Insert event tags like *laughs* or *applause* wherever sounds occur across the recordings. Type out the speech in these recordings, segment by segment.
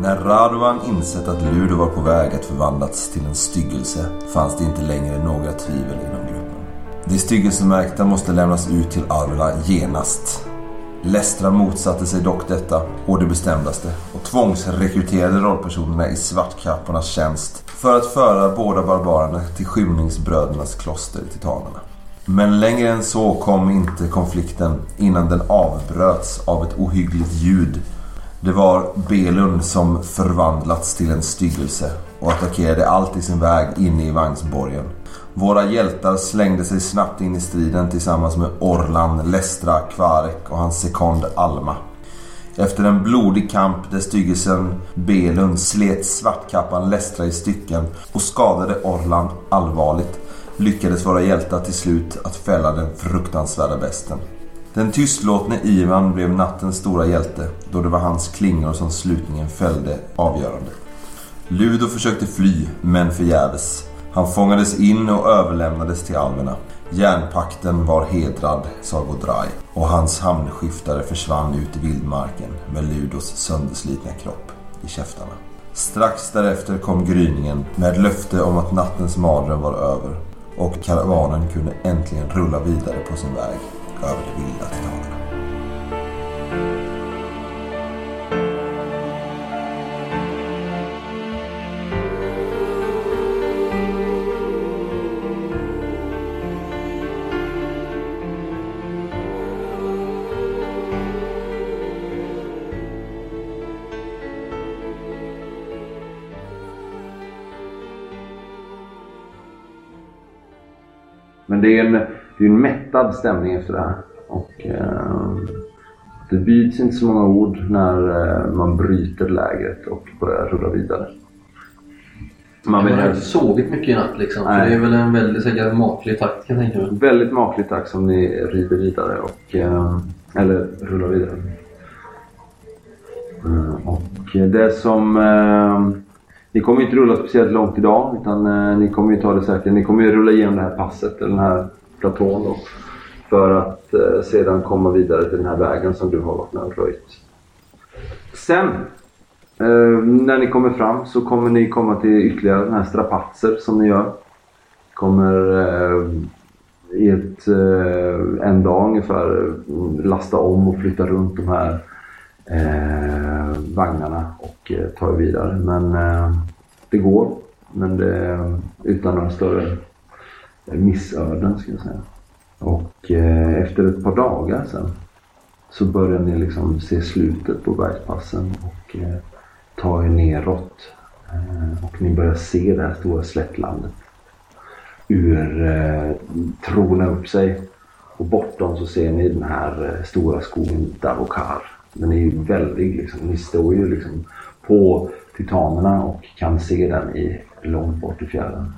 När Radovan insett att Ludo var på väg att förvandlas till en styggelse fanns det inte längre några tvivel inom gruppen. De styggelsemärkta måste lämnas ut till Arla genast. Lestra motsatte sig dock detta och det bestämdaste och tvångsrekryterade rollpersonerna i svartkappornas tjänst för att föra båda barbarerna till skymningsbrödernas kloster i Titanerna. Men längre än så kom inte konflikten innan den avbröts av ett ohyggligt ljud. Det var Belund som förvandlats till en styggelse och attackerade allt i sin väg inne i vagnsborgen. Våra hjältar slängde sig snabbt in i striden tillsammans med Orlan, Lestra, Kvarek och hans sekond Alma. Efter en blodig kamp där styggelsen Belund slet svartkappan Lestra i stycken och skadade Orlan allvarligt lyckades våra hjältar till slut att fälla den fruktansvärda besten. Den tystlåtne Ivan blev nattens stora hjälte då det var hans klingor som slutningen fällde avgörande. Ludo försökte fly, men förgäves. Han fångades in och överlämnades till alverna. Järnpakten var hedrad, sa Godraj och hans hamnskiftare försvann ut i vildmarken med Ludos sönderslitna kropp i käftarna. Strax därefter kom gryningen med löfte om att nattens mardröm var över och karavanen kunde äntligen rulla vidare på sin väg över de vilda titanerna. Men det är en, det är en mättad stämning efter det här. Och, eh, det byts inte så många ord när eh, man bryter lägret och börjar rulla vidare. Man har inte sovit mycket i natt liksom. För Nej. det är väl en väldigt säkert maklig takt kan jag tänka mig. Väldigt makligt tack som ni rider vidare och eh, eller rullar vidare. Eh, och det som eh, ni kommer inte rulla speciellt långt idag utan eh, ni kommer ju ta det säkert. Ni kommer ju rulla igenom det här passet eller den här platån då. För att eh, sedan komma vidare till den här vägen som du har varit med och röjt. Sen eh, när ni kommer fram så kommer ni komma till ytterligare den här strapatser som ni gör. Kommer eh, i ett, eh, en dag ungefär eh, lasta om och flytta runt de här eh, vagnarna och eh, ta er vidare. Men eh, det går. Men det, eh, utan några större missöden ska jag säga. Och eh, efter ett par dagar sen så börjar ni liksom se slutet på bergspassen och eh, ta er neråt. Eh, och ni börjar se det här stora slättlandet ur eh, trona upp sig. Och bortom så ser ni den här eh, stora skogen Davokar. Den är ju väldig liksom. Ni står ju liksom på titanerna och kan se den i långt bort i fjärran.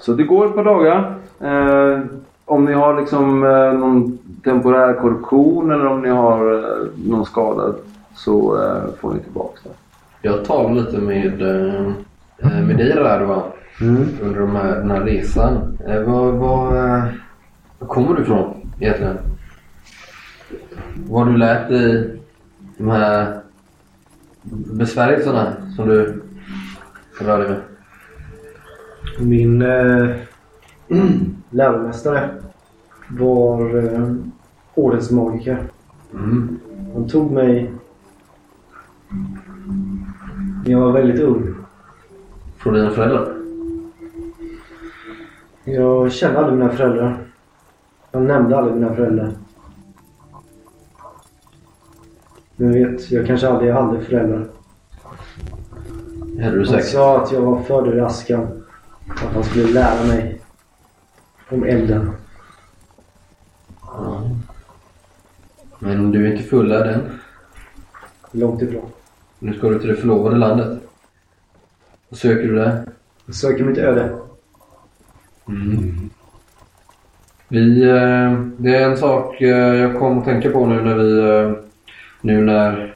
Så det går ett par dagar. Eh, om ni har liksom eh, någon temporär korruption eller om ni har eh, någon skada så eh, får ni tillbaka det. Jag talar lite med, eh, med dig där va? Under de här, den här resan. Eh, Var, var, eh, var kommer du ifrån egentligen? Vad har du lärt dig de här besvärjelserna som du rör dig med? Min eh, *clears throat* läromästare var eh, ordensmagiker. Mm. Han tog mig när jag var väldigt ung. Från dina föräldrar? Jag kände aldrig mina föräldrar. Jag nämnde aldrig mina föräldrar. Men jag vet, jag kanske aldrig hade föräldrar. Är du Han säker? sa att jag var född ur askan. Att han skulle lära mig om elden. Ja. Men du är inte fullärd än. Långt ifrån. Nu ska du till det förlovade landet. Vad söker du där? Jag söker mitt öde. Vi, eh, det är en sak eh, jag kom att tänka på nu när vi, eh, nu när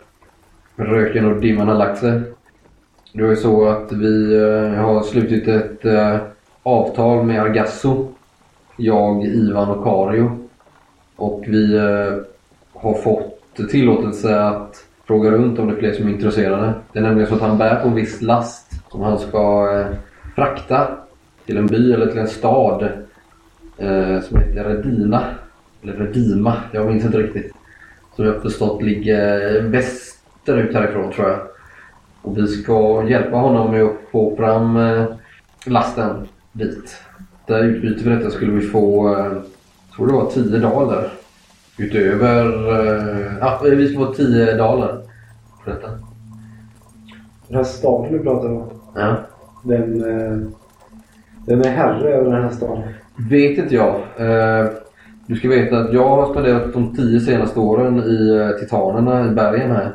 röken och dimman har lagt sig. Det var ju så att vi eh, har slutit ett eh, avtal med Argasso. Jag, Ivan och Kario. Och vi eh, har fått tillåtelse att fråga runt om det är fler som är intresserade. Det är nämligen så att han bär på en viss last som han ska frakta till en by eller till en stad som heter Redina. Eller Redima, jag minns inte riktigt. Som jag har förstått ligger västerut härifrån tror jag. Och vi ska hjälpa honom med att få fram eh, lasten dit. Där utbyte för detta skulle vi få, eh, tror det var 10 daler. Utöver, eh, ja vi ska få 10 daler för detta. Den här staden du pratar om. Ja. Eh, vem är herre över den här staden? Vet inte jag. Du ska veta att jag har spenderat de tio senaste åren i Titanerna i bergen här.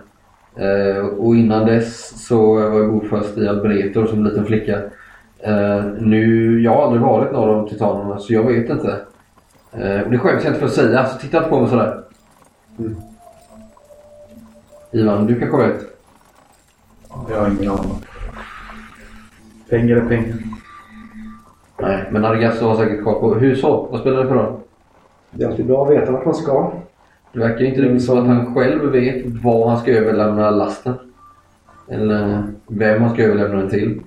Eh, och innan dess så var jag bofast i Albretor som liten flicka. Eh, nu, jag har aldrig varit norr om Titanerna så jag vet inte. Eh, och det skäms jag inte för att säga, så titta inte på mig sådär. Mm. Ivan, du kanske vet? Jag har ingen aning. Pengar är pengar. Nej, men Argasso har säkert koll på. Hur så? Vad spelar det för roll? Det är alltid bra att veta vart man ska. Det verkar inte riktigt som att han själv vet var han ska överlämna lasten. Eller vem han ska överlämna den till.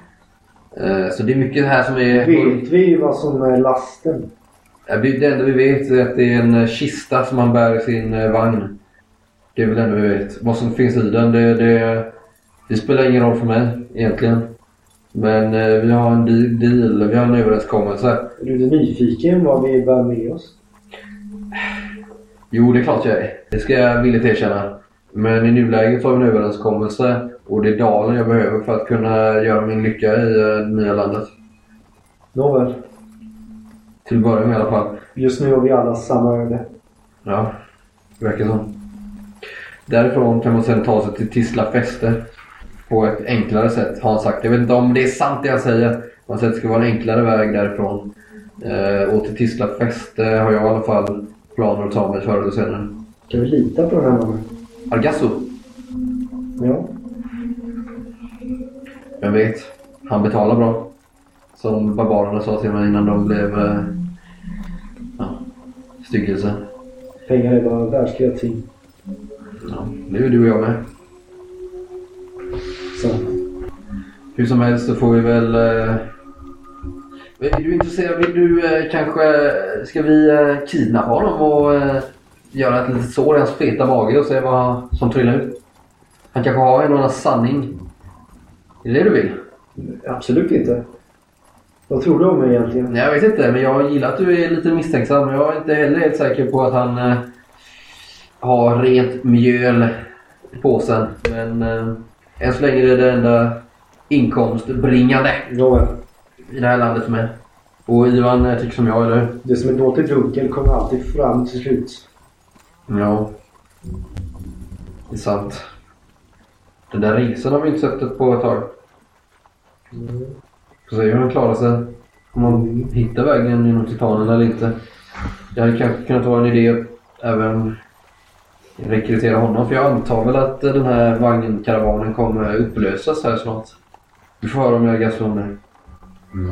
Eh, Så det är mycket här som är... Vet vi vad som är lasten? Det enda vi vet är att det är en eh, kista som han bär i sin eh, vagn. Det är väl det enda vi vet. Vad som finns i den, det, det, det spelar ingen roll för mig egentligen. Men eh, vi har en de- deal, vi har en överenskommelse. Är du nyfiken vad vi bär med oss? Jo, det är klart jag är. Det ska jag villigt erkänna. Men i nuläget har vi en överenskommelse och det är dalen jag behöver för att kunna göra min lycka i eh, det nya landet. Nåväl. Till att börja med i alla fall. Just nu har vi alla samma öde. Ja, det verkar så. Därifrån kan man sedan ta sig till Tisla fäste på ett enklare sätt har han sagt. Jag vet inte om det är sant det han säger. Han säger att det ska vara en enklare väg därifrån. Eh, och till Tisla fäste har jag i alla fall planer att ta mig förr eller senare. Kan vi lita på den här mannen? Argasso, Ja. vem vet? Han betalar bra. Som barbarerna sa till mig innan de blev eh, ja, styggelse. Pengar är bara världsliga ting. Ja, det är du och jag med. Så. Hur som helst så får vi väl... Eh... Är du intresserad? Vill du eh, kanske... Ska vi eh, kidnappa honom och eh, göra ett litet sår i hans feta mage och se vad som trillar ut? Han kanske har en annan sanning. Är det det du vill? Absolut inte. Vad tror du om mig egentligen? Jag vet inte, men jag gillar att du är lite misstänksam. Jag är inte heller helt säker på att han eh, har rent mjöl i påsen. Men eh, än så länge är det det enda inkomstbringande Nåväl. I det här landet för mig. Och Ivan eh, tycker som jag, eller? Det som är dolt i dunkel kommer alltid fram till slut. Ja. Det är sant. Den där resan har vi inte sett på ett tag. Får se hur han klarar sig. Om man hittar vägen genom titanen eller inte. Det hade kanske kunnat vara en idé att även rekrytera honom. För jag antar väl att den här vagnkaravanen kommer upplösas här snart. Vi får höra om jag gassar om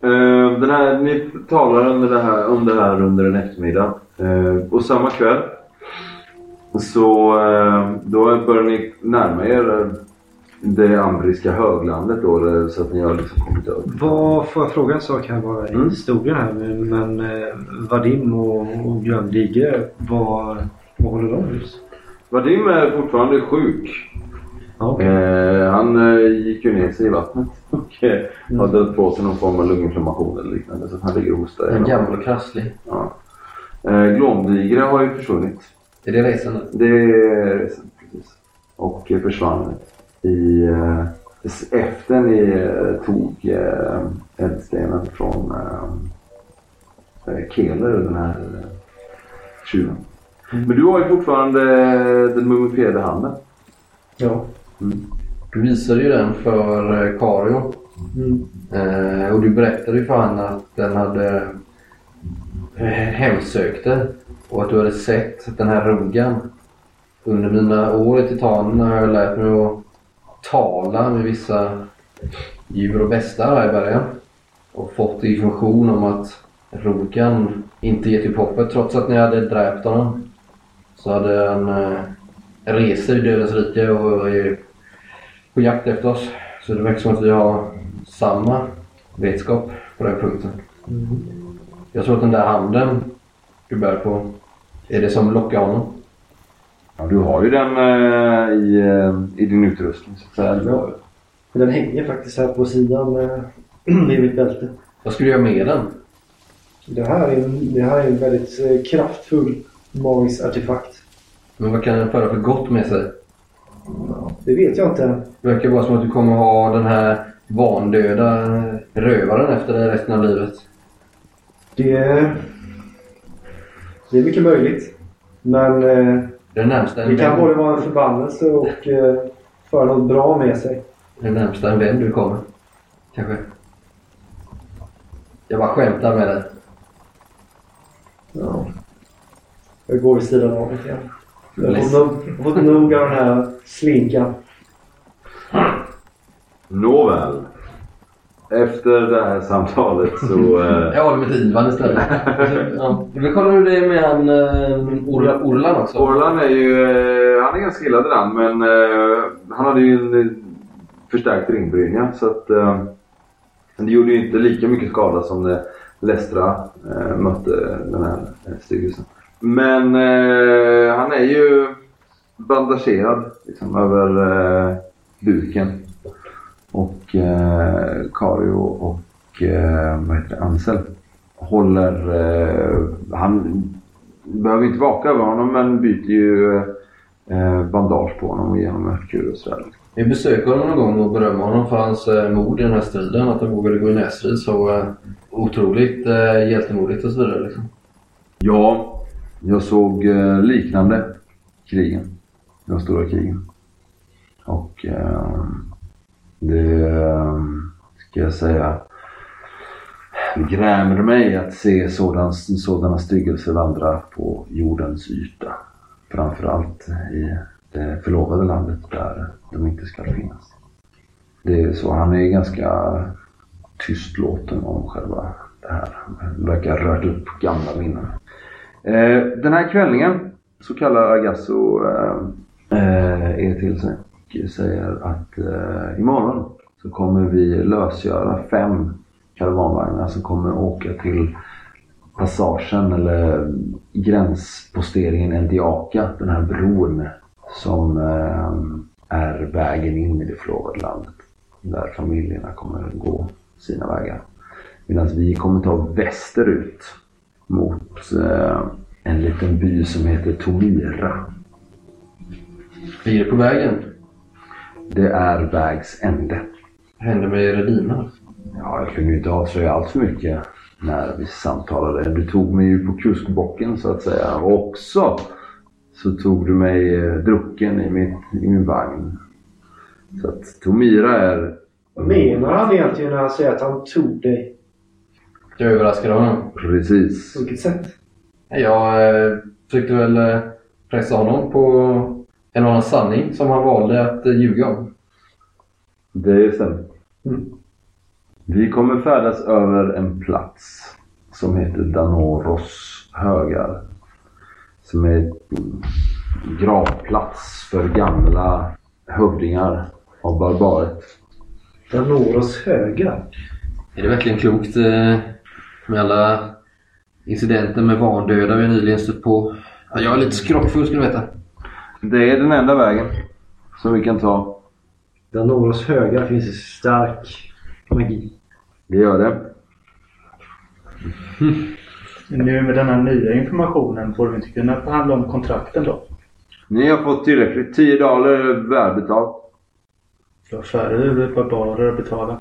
det. Eh, den här, ni talar under det här, om det här under en eftermiddag. Eh, och samma kväll så eh, då börjar ni närma er det ambriska höglandet då, så att ni har liksom kommit över. Vad, får jag fråga en sak här bara i Mm. historien här? Men, men Vadim och, och Glömdige, vad, vad håller de just? Vadim är fortfarande sjuk. Okej. Eh, han gick ju ner sig i vattnet *laughs* och eh, har dragit på sig någon form av lunginflammation eller liknande. Så att han ligger och hostar. En gammal och krasslig. Ja. Eh, Glomdigre har ju försvunnit. Är det resan? Det är resan, precis. Och försvann i, eh, efter ni eh, tog eh, eldstenen från eh, eh, Keler, den här eh, tjuven. Men du har ju fortfarande den mumifierade handen. ja. Du visade ju den för eh, Kario. Mm. Eh, och du berättade ju för honom att den hade eh, hemsökt dig. Och att du hade sett den här ruggan. Under mina år i Titanen har jag lärt mig att tala med vissa djur och bestar här i bergen. Och fått information om att Rogan inte gett upp hoppet trots att ni hade dräpt honom. Så hade han eh, reser i Dödens rike och är på jakt efter oss. Så det verkar som att vi har samma vetskap på den punkten. Jag tror att den där handen du bär på är det som lockar honom. Ja, du har ju den eh, i, eh, i din utrustning så att säga. Ja. Den hänger faktiskt här på sidan eh, *clears throat* i mitt bälte. Vad skulle du göra med den? Det här är en, det här är en väldigt eh, kraftfull magisk artefakt. Men vad kan den föra för gott med sig? Det vet jag inte. Det verkar vara som att du kommer ha den här vandöda rövaren efter dig resten av livet. Det, det är mycket möjligt. Men eh, Det är närmsta det kan vän. både vara en förbannelse och eh, föra något bra med sig. Det är närmsta en vän du kommer. Kanske. Jag bara skämtar med dig. Ja. Jag går vid sidan av lite grann. Jag har fått nog- av den här slinkan. Nåväl. Efter det här samtalet så... *laughs* Eh, Jag håller till Ivan istället. *laughs* ja. Vi kollar hur det är med han uh, Or- Orlan också. Orlan är ju... Eh, han är ganska illa däran men eh, han hade ju en eh, förstärkt ringbrynja så att... Eh, det gjorde ju inte lika mycket skada som när Lestra eh, mötte den här eh, styggelsen. Men eh, han är ju bandagerad liksom, över eh, buken. Och eh, Kario och eh, vad heter det, Ansel håller... Eh, han behöver inte vaka över honom men byter ju eh, bandage på honom och ger honom ett kul och sådär. Vi besöker honom någon gång och berömmer honom för hans eh, mod i den här striden. Att han vågade gå i nässtrid så eh, otroligt eh, hjältemodigt och så vidare. Liksom. Ja, jag såg eh, liknande krigen. De stora krigen. Och eh, det, eh, ska jag säga, Det grämer mig att se sådan, sådana styggelser vandra på jordens yta. Framförallt i det förlovade landet där de inte ska finnas. Det är så, han är ganska tystlåten om själva det här. Han verkar ha rört upp gamla minnen. Eh, den här kvällningen så kallar Agasso eh, eh, er till sig och säger att eh, imorgon så kommer vi lösgöra fem karavanvagnar som kommer åka till passagen eller gränsposteringen Endiaka, den här bron som eh, är vägen in i det förlovade landet. Där familjerna kommer gå sina vägar. Medan vi kommer ta västerut mot eh, en liten by som heter Tomira. Vi är på vägen. Det är vägs ände. Vad händer med Redina? Ja, jag kunde ju inte avslöja allt för mycket när vi samtalade. Du tog mig ju på kuskbocken så att säga. Och också så tog du mig eh, drucken i, mitt, i min vagn. Så att Tomira är... Vad menar han egentligen när han säger att han tog dig? Jag överraskade honom. Precis. På vilket sätt? Jag eh, försökte väl eh, pressa honom på en annan sanning som han valde att eh, ljuga om. Det stämmer. Mm. Vi kommer färdas över en plats som heter Danoros högar. Som är en gravplats för gamla hövdingar av barbaret. Danoros högar. Är det verkligen klokt eh, med alla incidenter med vandöda vi nyligen stött på? Ja, jag är lite skrockfull skulle du veta. Det är den enda vägen som vi kan ta. Danoros högar finns i stark magi. Det gör det. Nu med den här nya informationen borde vi inte kunna förhandla om kontrakten då? Ni har fått tillräckligt. 10 daler välbetalt. Du har färre barbarer att betala.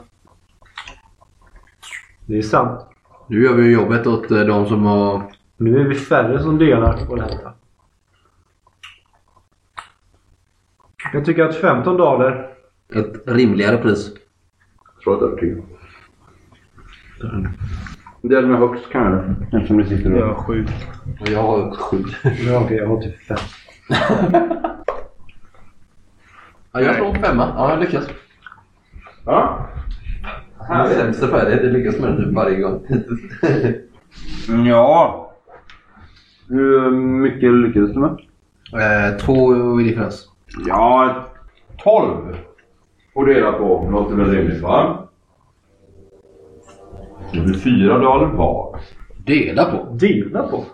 Det är sant. Nu gör vi jobbet åt eh, de som har... Nu är vi färre som delar på detta. Jag tycker att 15 daler Ett rimligare pris. Jag tror att det är. Det är med högst kan jag det. Eftersom det sitter Jag har sju. Och jag har sju. Ja, okej, jag har typ fem. *laughs* Ja, jag slår en femma. Ja, jag lyckas. Ja. Min sämsta färdighet. Jag lyckas med det typ varje gång. Ja. Hur mycket lyckades du med? Eh, två i differens. Ja, 12 att dela på låter väl rimligt va? Det blir fyra daler var. Dela på. Dela på.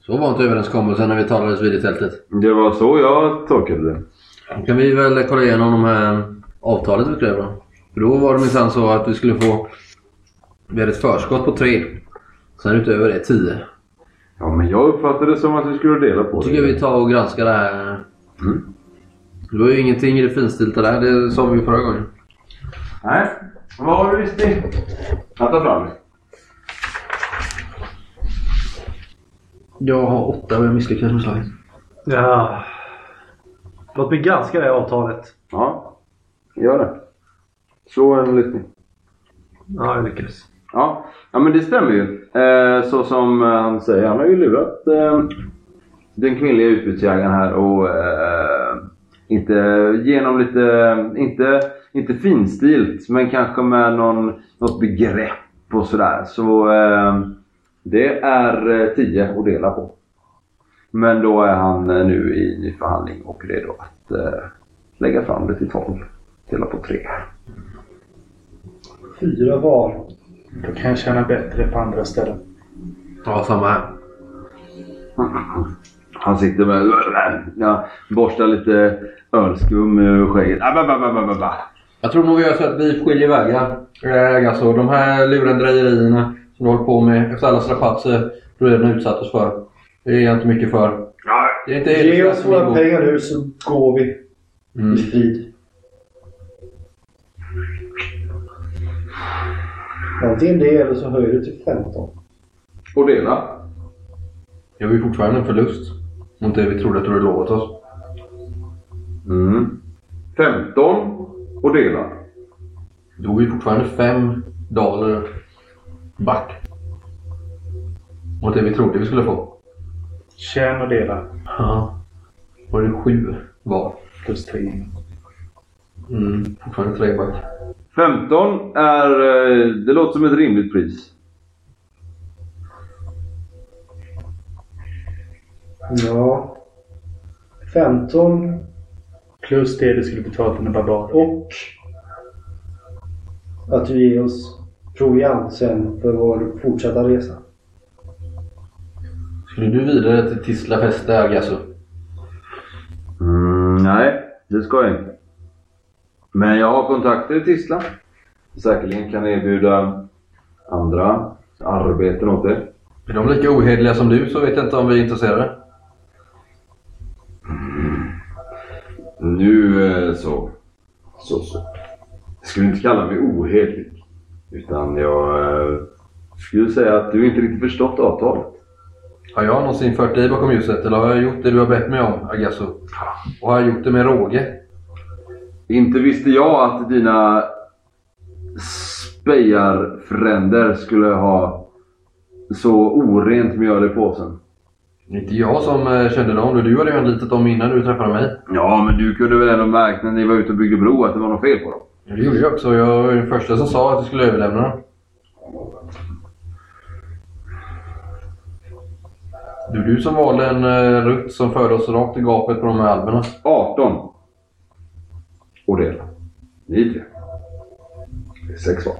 Så var inte överenskommelsen när vi talades vid i tältet. Det var så jag tolkade det. Då kan vi väl kolla igenom de här avtalet vi skrev då. För då var det minsann så att vi skulle få... Vi hade ett förskott på tre. Sen utöver det tio. Ja, men jag uppfattade det som att vi skulle dela på Då tycker jag vi tar och granskar det här. Det var ju ingenting i det finstilta där. Det sa vi ju förra gången. Nej, vad har du visst ni? Jag tar fram det. Jag har åtta och jag misslyckades med slaget. Ja. Låt mig granska det här avtalet. Ja, gör det. Slå en listning. Ja, jag lyckades. Ja, ja men det stämmer ju. Eh, så som eh, han säger, han har ju lurat eh, den kvinnliga utbytesjägaren här och eh, inte genom lite, inte, inte finstilt men kanske med någon, något begrepp och sådär. Så det är eh, 10 att dela på. Men då är han nu i ny förhandling och redo att lägga fram det till 12. Dela på 3. Fyra var. Då kan jag tjäna bättre på andra ställen. Ja, samma här. Han sitter med... Ja, borstar lite ölskum ur skägget. Ah, ba, ba, ba, ba, ba, ba. Jag tror nog vi gör så att vi skiljer vägar. Eh, Alltså de här lurendrejerierna som du håller på med efter alla strapatser du redan utsatt oss för. Det är jag inte mycket för. Det är inte Ge oss våra pengar nu så går vi Mm. i frid. Antingen det eller så höjer du till 15. Och dela. Jag har ju fortfarande en förlust. Mot det vi trodde att du hade lovat oss. Mm. 15 och dela. Då är vi fortfarande fem daler back. Mot det vi trodde vi skulle få. Tjän och dela. Ja. Var det sju var? Plus tre. Mm. Fortfarande tre back. 15 är... eh, Det låter som ett rimligt pris. Ja. 15 Plus det du skulle betala till en barbar. och att du ger oss proviant sen för vår fortsatta resa. Skulle du vidare till Tisla fäste Agasso? Mm, nej, det ska jag inte. Men jag har kontakter i Tisla. Säkerligen kan erbjuda andra arbeten åt er. Är de lika ohederliga som du så vet jag inte om vi är intresserade. Nu eh, så. Så så. Jag skulle inte kalla mig ohederlig. Utan jag eh, skulle säga att du inte riktigt förstått avtalet. Har jag någonsin fört dig bakom ljuset eller har jag gjort det du har bett mig om, Agasso? Och har jag gjort det med råge? Inte visste jag att dina spejarfränder skulle ha så orent mjöl i påsen. Inte jag som eh, kände dem. Du hade ju anlitat dem innan du träffade mig. Ja, men du kunde väl ändå märkt när ni var ute och byggde bro att det var något fel på dem? Ja, Det gjorde jag också. Jag var den första som sa att jag skulle överlämna dem. Det var du som valde en uh, rutt som förde oss rakt i gapet på de här alberna. 18. Och dela. Ni tre. Det är sex var.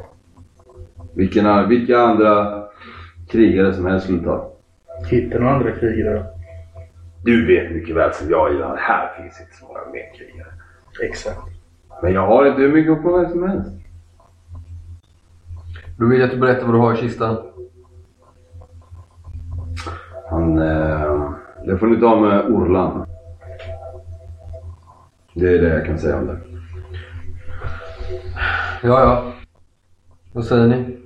Vilken, vilka andra krigare som helst skulle ta. Hitta några andra krigare. Du vet mycket väl som jag gör. Här finns inte så många mer krigare. Exakt. Men jag har inte hur mycket på mig som helst. Då vill jag att du berättar vad du har i kistan. Han... Eh, det får ni ta med Orlan. Det är det jag kan säga om det. Ja, ja. Vad säger ni?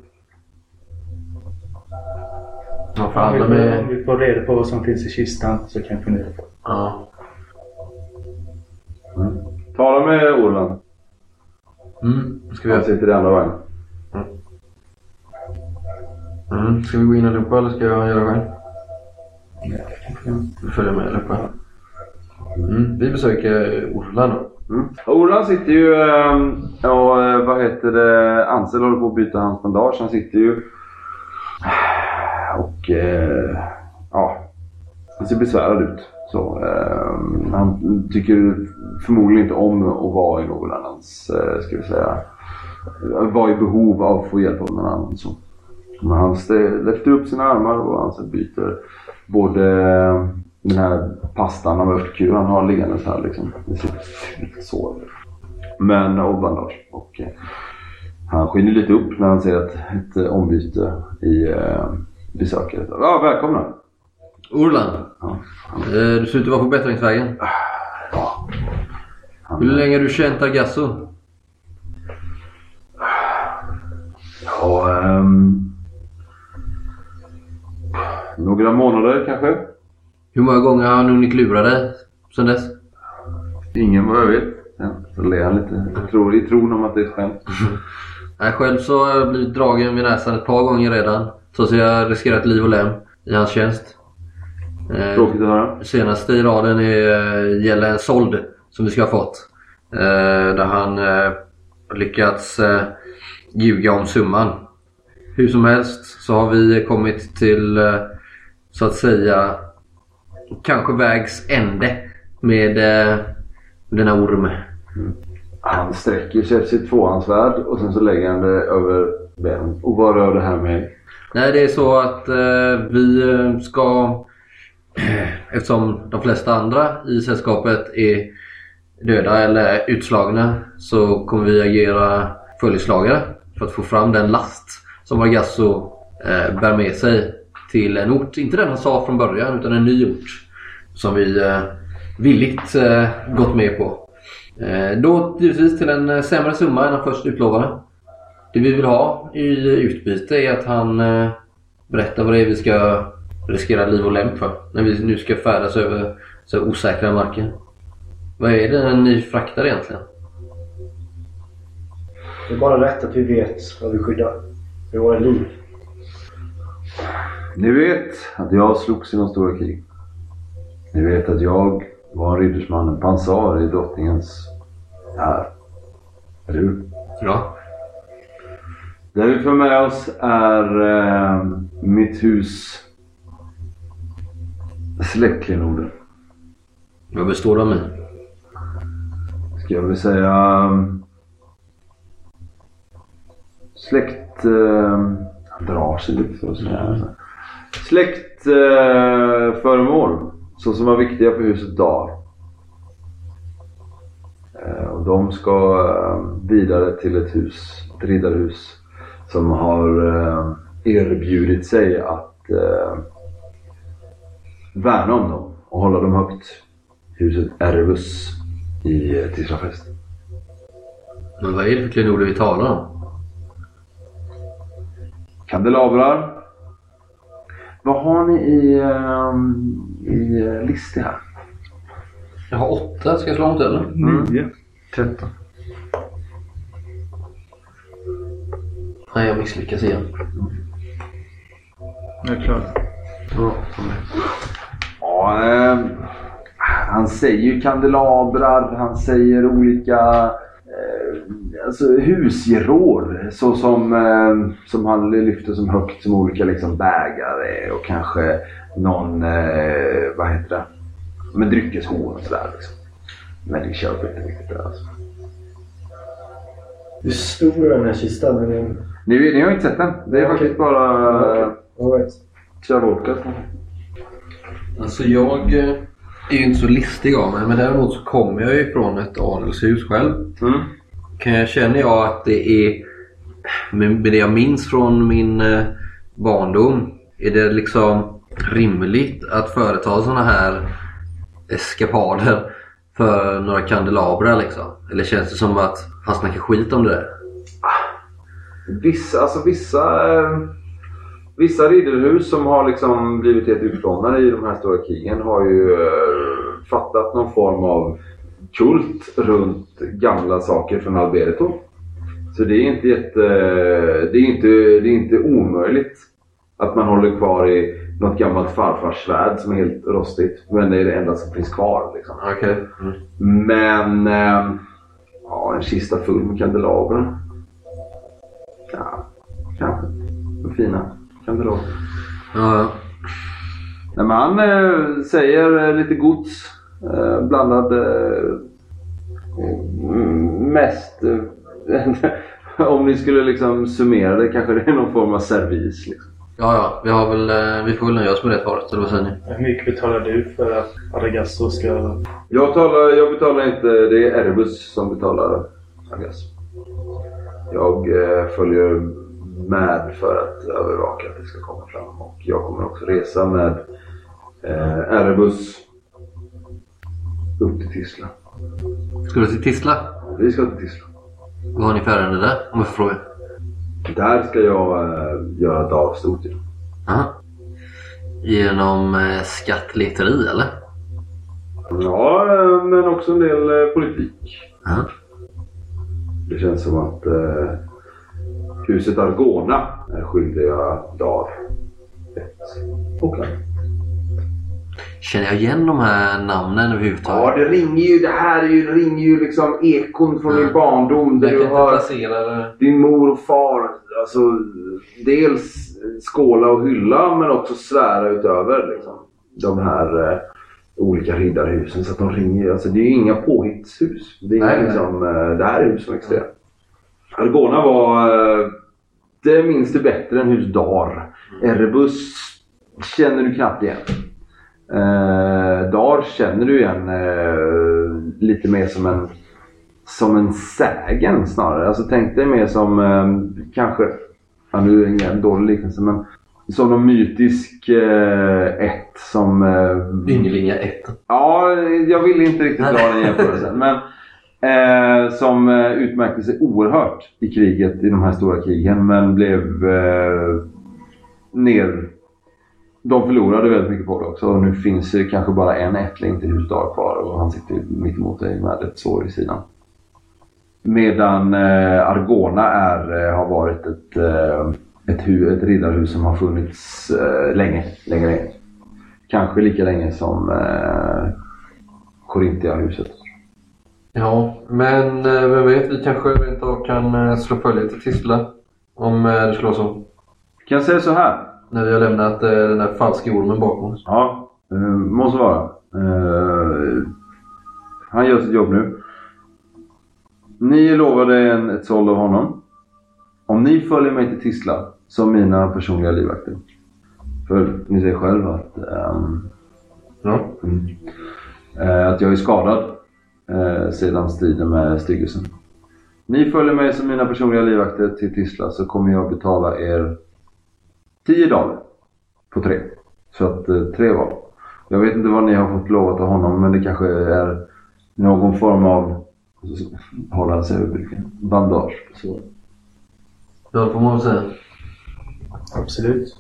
Jag Om förhandlar vi, med... om vi får reda på vad som finns i kistan så kan jag fundera på det. Ja. Tala med Orlan. Mm, ska vi Han göra. sitter i andra vagnen. Mm. Ska vi gå in allihopa eller ska jag göra det själv? Vi följer med allihopa. Mm. Vi besöker Orland då. Mm. Ola sitter ju ehm, och eh, vad heter det, Ansel håller på att byta hans bandage. Han sitter ju och eh, ja, han ser besvärad ut. Så, ehm, han tycker förmodligen inte om att vara i någon annans, eh, ska vi säga, vara i behov av att få hjälp av någon annan. Så. Men han lyfter upp sina armar och han byter både den här pastan av örtkur han har liggandes här liksom. Det sitter lite sår. Men, och bandage. Och, eh, han skiner lite upp när han ser ett, ett eh, ombyte i eh, besöket. Ja, välkomna! Orland, Ja, eh, du ser ut att vara på bättringsvägen. han, Hur länge har du känt Argasso? Ja, ehm, några månader kanske. Hur många gånger har han hunnit lura dig sen dess? Ingen vad jag vet. Så ler han lite. Jag tror, I tron om att det är ett skämt. *laughs* Nej, själv så har jag blivit dragen vid näsan ett par gånger redan. Så jag har riskerat liv och lem i hans tjänst. Eh, Tråkigt att höra. Senaste i raden är, eh, gäller en såld som vi ska ha fått. Eh, där han lyckats ljuga om summan. Hur som helst så har vi kommit till så att säga kanske vägs ände med eh, denna orm. Han sträcker sig efter sitt tvåhandsvärd och sen så lägger han det över benen. Och vad rör det här mig? Nej, det är så att eh, vi eh, ska... *clears throat* Eftersom de flesta andra i sällskapet är döda eller utslagna så kommer vi agera följeslagare för att få fram den last som Argasso eh, bär med sig till en ort. Inte den han sa från början utan en ny ort. Som vi eh, villigt eh, gått med på. Eh, då givetvis till en sämre summa än han först utlovade. Det vi vill ha i utbyte är att han eh, berättar vad det är vi ska riskera liv och lem för. När vi nu ska färdas över så här osäkra marker. Vad är det ni fraktar egentligen? Det är bara rätt att vi vet vad vi skyddar. För våra liv. Ni vet att jag slogs i de stora krig. Ni vet att jag var en riddersman, en pansar i drottningens här. Eller hur? Ja. Det vi får med oss är eh, mitt hus släktklenoder. Vad består de i? Ska jag väl säga um, släkt... Eh, han drar sig lite att säga. Släktföremål eh, föremål, så som var viktiga för huset Dar. Eh, och de ska eh, vidare till ett hus, ett riddarhus som har eh, erbjudit sig att värna om dem och hålla dem högt. Huset Ervus i Tislafest. Men vad är det för klenoder vi talar om? Kandelabrar. Vad har ni i, ehm, i eh, listor här? Jag har åtta. Ska jag slå mot eller? Nio. Tretton. Nej, jag misslyckas igen. Jag är klar. Ja, ehm, han säger ju kandelabrar, han säger olika eh, alltså husgeråd så som, eh, som han lyfter som högt som olika liksom bägare och kanske någon, eh, vad heter det, men dryckeshorn och sådär liksom. Men det köper inte riktigt det alltså. Hur stor är den här kistan? Är den... Ni, ni har inte sett den? Det är Okej. faktiskt bara eh, All right. Tjavodka. Alltså jag eh, är ju inte så listig av mig men däremot så kommer jag ju från ett adelshus själv. Mm. Känner jag att det är med det jag minns från min eh, barndom. Är det liksom rimligt att företa sådana här eskapader för några kandelabrar liksom? Eller känns det som att han snackar skit om det där? Vissa, alltså vissa, eh, vissa ridderhus som har liksom blivit helt utplånade i de här stora krigen har ju eh, fattat någon form av kult runt gamla saker från Alberto. Så det är inte jätte, det är inte, det är inte omöjligt att man håller kvar i något gammalt farfars svärd som är helt rostigt. Men det är det enda som finns kvar. Liksom. Okej. Men eh, ja, en kista full med kandelabrar. Ja, kanske. De fina kandelabrar. Ja. Nej, men han eh, säger eh, lite gods. Eh, blandad... Eh, mest... Eh, *laughs* om ni skulle liksom summera det kanske det är någon form av servis. Liksom. Ja, ja. Vi, har väl, vi får väl nöja oss med det svaret, eller vad säger ni? Hur mycket betalar du för att Adagasto ska... Jag, betalar, jag betalar inte, det är Airbus som betalar Agas. Jag eh, följer med för att övervaka att det ska komma fram och jag kommer också resa med eh, Airbus upp till Tisla. Ska du till Tisla? Vi ska till Tisla. Vad har ni för ärende där, om jag får fråga? Där ska jag eh, göra ett avstort. ju. Aha. Genom eh, skattleteri, eller? Ja, eh, men också en del eh, politik. Aha. Det känns som att eh, huset Argona är skyldiga Dar ett och annat. Känner jag igen de här namnen Ja, överhuvudtaget? det ringer ju. Det här är ju, det ringer ju liksom ekon från din Ja. barndom. Där jag du har placera din mor och far. Alltså, dels skåla och hylla men också svära utöver liksom, de här eh, olika riddarhusen. Så att de ringer. Alltså, det är ju inga påhittshus. Det, är Nej, nej. liksom, eh, det här är hus som existerar. Argona var... Eh, det minns du bättre än hus Dar. Erebus känner du knappt igen. Eh, Dar känner du igen eh, lite mer som en som en sägen snarare. Alltså tänk dig mer som eh, kanske, ja, nu är det ingen dålig liknelse men som någon mytisk eh, ett som... Eh, Ynglinga 1. Ja, jag vill inte riktigt dra den jämförelsen. Men eh, som eh, utmärkte sig oerhört i kriget, i de här stora krigen. Men blev eh, ner... De förlorade väldigt mycket på det också. Och nu finns det kanske bara en ättling till Husdar kvar och han sitter mitt emot dig med ett sår i sidan. Medan eh, Argona är, eh, har varit ett, eh, ett, hu, ett riddarhus som har funnits eh, länge, länge, länge. Kanske lika länge som eh, Korintiahuset. Ja, men eh, vem vet, vi kanske rent av kan eh, slå följe till Tisla. Om det skulle vara så. Kan jag säga så här? När vi har lämnat eh, den där falska ormen bakom oss. Ja, eh, måste vara. Eh, han gör sitt jobb nu. Ni lovade en, ett såld av honom. Om ni följer mig till Tisla som mina personliga livvakter. För ni säger själv att, ehm, Ja. mm, eh, att jag är skadad eh, sedan striden med styggelsen. Ni följer mig som mina personliga livvakter till Tisla så kommer jag betala er 10 daler på tre. Så att eh, tre val. Jag vet inte vad ni har fått lovat av honom men det kanske är någon form av hålla sig över blicken. Bandage. Så. Ja, det får man väl säga. Absolut.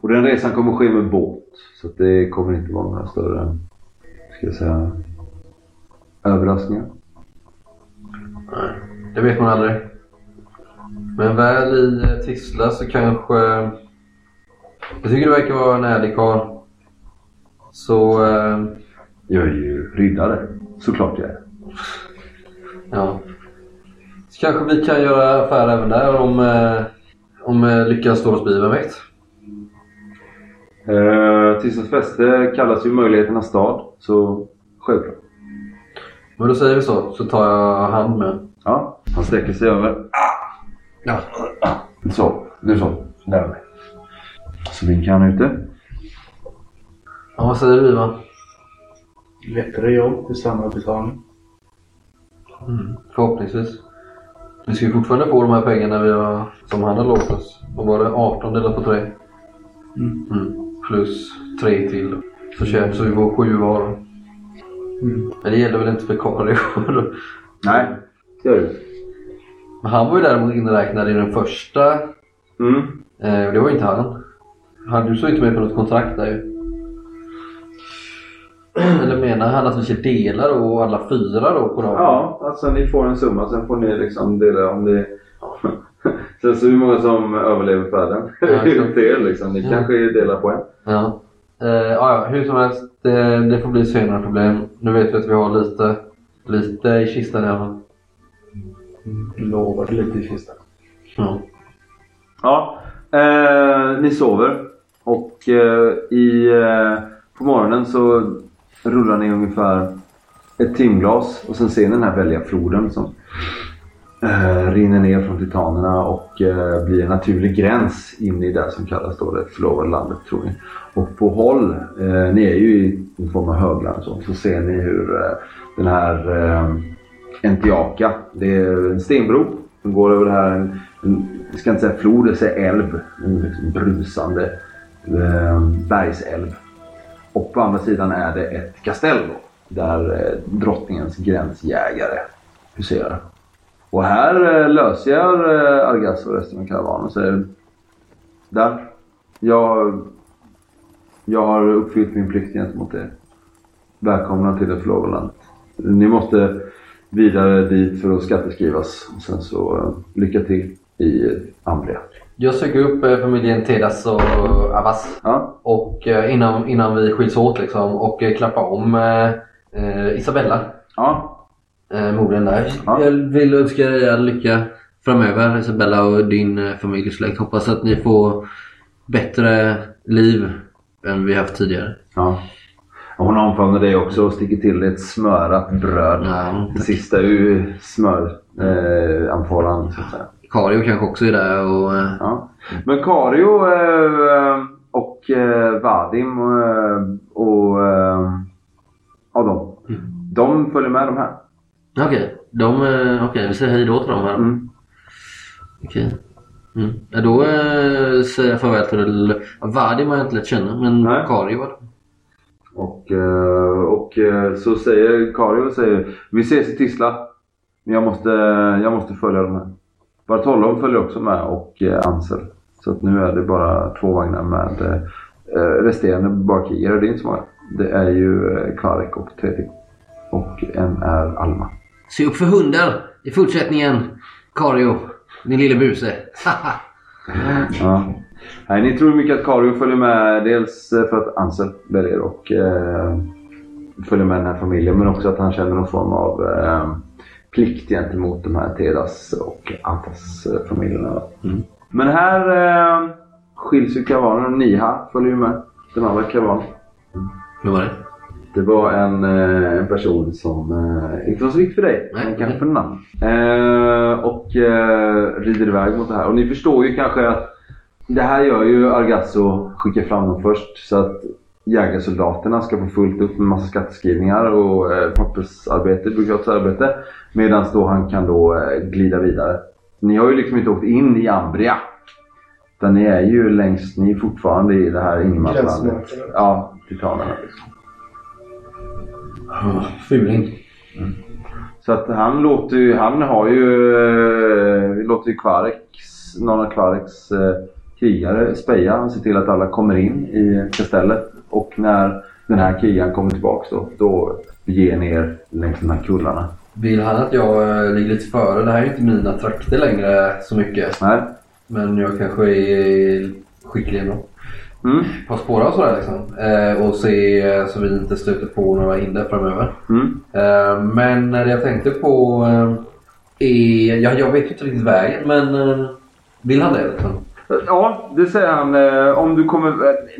Och den resan kommer ske med båt. Så att det kommer inte vara några större, ska jag säga, överraskningar. Nej, det vet man aldrig. Men väl i eh, Tisla så kanske... Jag tycker det verkar vara en ärlig karl. Så, eh, Jag är ju riddare. Såklart jag är. ja. Så kanske vi kan göra affär även där om, eh, om eh, lyckan står oss bi, vem vet? Eh, Tissens fäste kallas ju möjligheternas stad. Så självklart. Men då säger vi så, så tar jag hand med. Ja, han sträcker sig över. Ja. Så, nu så. Nära mig. Så vinkar han ute. ja vad säger du Ivan? Lättare jobb för samma betalning. Förhoppningsvis. Vi ska ju fortfarande få de här pengarna vi har, som han har lovat oss. Vad var det? 18 delat på 3? Mm. Mm. Plus 3 till. Så köp så vi får 7 var. Mm. Men det gäller väl inte för Karl i år. Nej, det gör du. Han var ju däremot inräknad i den första. Mm. Eh, det var ju inte han. han. Du såg inte med på något kontrakt där ju. *clears throat* Eller menar han att vi ska dela då alla fyra då på dem? Ja, alltså ni får en summa. Sen får ni liksom dela om det... *laughs* Sen så hur många som överlever färden. *laughs* Ja, upp till er liksom. Ni Ja. kanske delar på en. Ja. Ja, ja, hur som helst. Det, det får bli senare problem. Nu vet vi att vi har lite, lite i kistan i alla fall. Lovade lite i kistan. Ja. Ja, eh, ni sover. Och Och eh, i, eh, på morgonen så rullar ni ungefär ett timglas och sen ser ni den här väldiga floden som eh, rinner ner från titanerna och eh, blir en naturlig gräns in i det som kallas då det förlovade landet tror ni. Och på håll, eh, ni är ju i en form av högland så, så ser ni hur eh, den här eh, Entiaka, det är en stenbro som går över det här, en, en, jag ska inte säga flod, jag säger älv. En liksom brusande eh, bergsälv. Och på andra sidan är det ett kastell då, där eh, drottningens gränsjägare huserar. Och här eh, lösgör eh, Argas och resten av karavanen och säger Där. Jag, jag har uppfyllt min plikt gentemot er. Välkomna till det förlovade landet. Ni måste vidare dit för att skatteskrivas. Och sen så eh, lycka till i Ambria. Jag söker upp eh, familjen Tedas och Abbas. Ja, Och eh, innan, innan vi skiljs åt liksom och klappar om eh, Isabella. ja, Eh, morden där. Ja. Jag vill önska dig all lycka framöver Isabella och din familj och släkt. Hoppas att ni får bättre liv än vi haft tidigare. ja. Hon omfamnar dig också och sticker till ett smörat bröd. Ja, Det sista ur smöramfåran eh, så att säga. Kario kanske också är där och... eh, Ja. Men Kario eh, och eh, Vadim och ja, de, de följer med de här. Okej, de, eh, okej, vi säger hej då till dem här. Mm. Okej. Mm. Ja, då säger jag farväl till Vadim har jag inte lärt känna men Nej. Kario var det. Och, eh, och eh, så säger Kario säger vi ses i Tisla. Men jag måste, jag måste följa de här. Bartolom följer också med och eh, Ansel. Så att nu är det bara två vagnar med resterande barkrigare. Det är inte så många. Det är ju Kvarek och Teddy. Och en är Alma. Se upp för hundar i fortsättningen Kario, din lille buse. *laughs* Ja. Nej, ni tror mycket att Kario följer med dels eh, för att Ansel väljer och eh, följer med den här familjen men också att han känner någon form av eh, plikt gentemot de här Tedas och Antas eh, familjerna. Men här eh, skiljs ju karavanen och Niha följer ju med den andra karavanen. Hur var det? Det var en, eh, en person som inte var så viktig för dig, Nej, men kanske för någon annan. Eh, och eh, rider iväg mot det här. Och ni förstår ju kanske att det här gör ju Argasso, skickar fram dem först så att jägarsoldaterna ska få fullt upp med massa skatteskrivningar och eh, pappersarbete, byråkratiskt arbete. Medan då han kan då eh, glida vidare. Ni har ju liksom inte åkt in i Ambria. Utan ni är ju längst, ni är fortfarande i det här ingenmanslandet. Ja, titanerna liksom. Fuling. Så att han låter ju, han har ju, eh, låter ju Kvareks, någon av Kvareks eh, krigare speja. Han ser till att alla kommer in i kastellet. Och när den här krigaren kommer tillbaks då, då ger ni er längs de här kullarna. Vill han att jag eh, ligger lite före? Det här är ju inte mina trakter längre så mycket. Nej? Men jag kanske är skicklig ändå. Mm. På spåra och sådär liksom. Eh, och se eh, så vi inte stöter på några hinder framöver. Mm. Eh, men det jag tänkte på eh, är... Ja, jag vet ju inte riktigt vägen men eh, vill han det liksom? Ja, det säger han. eh, Om du kommer...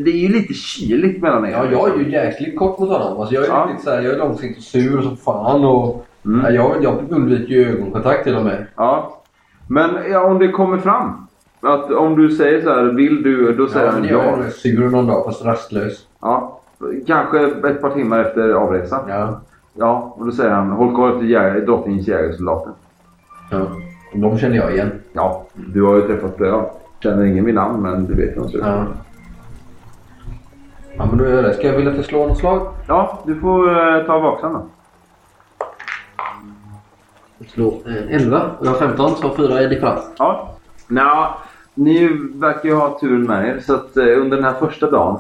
Det är ju lite kyligt mellan er. Ja, jag är ju jäkligt kort mot honom. Alltså, jag är Ja. riktigt såhär, jag är långsiktigt sur som fan och... Mm. Ja, jag, jag undviker ju ögonkontakt till och med. Ja. Men ja, om det kommer fram. Att om du säger så här, vill du? Då säger Ja, han men jag ja. är sur någon dag fast rastlös. ja. Kanske ett par timmar efter avresan. Ja. Ja, och då säger han håll koll efter drottningens jägarsoldater. ja. De känner jag igen. Ja, du har ju träffat flera. Känner ingen vid namn men du vet hur de ser ut. Ja. Ja men då gör jag det. Ska jag vilja att jag slår något slag? Ja, du får eh, ta vaksam då. Slå eh, 11 och jag har 15 så 4 är differens. Ja. Nå, ni verkar ju ha turen med er så att eh, under den här första dagen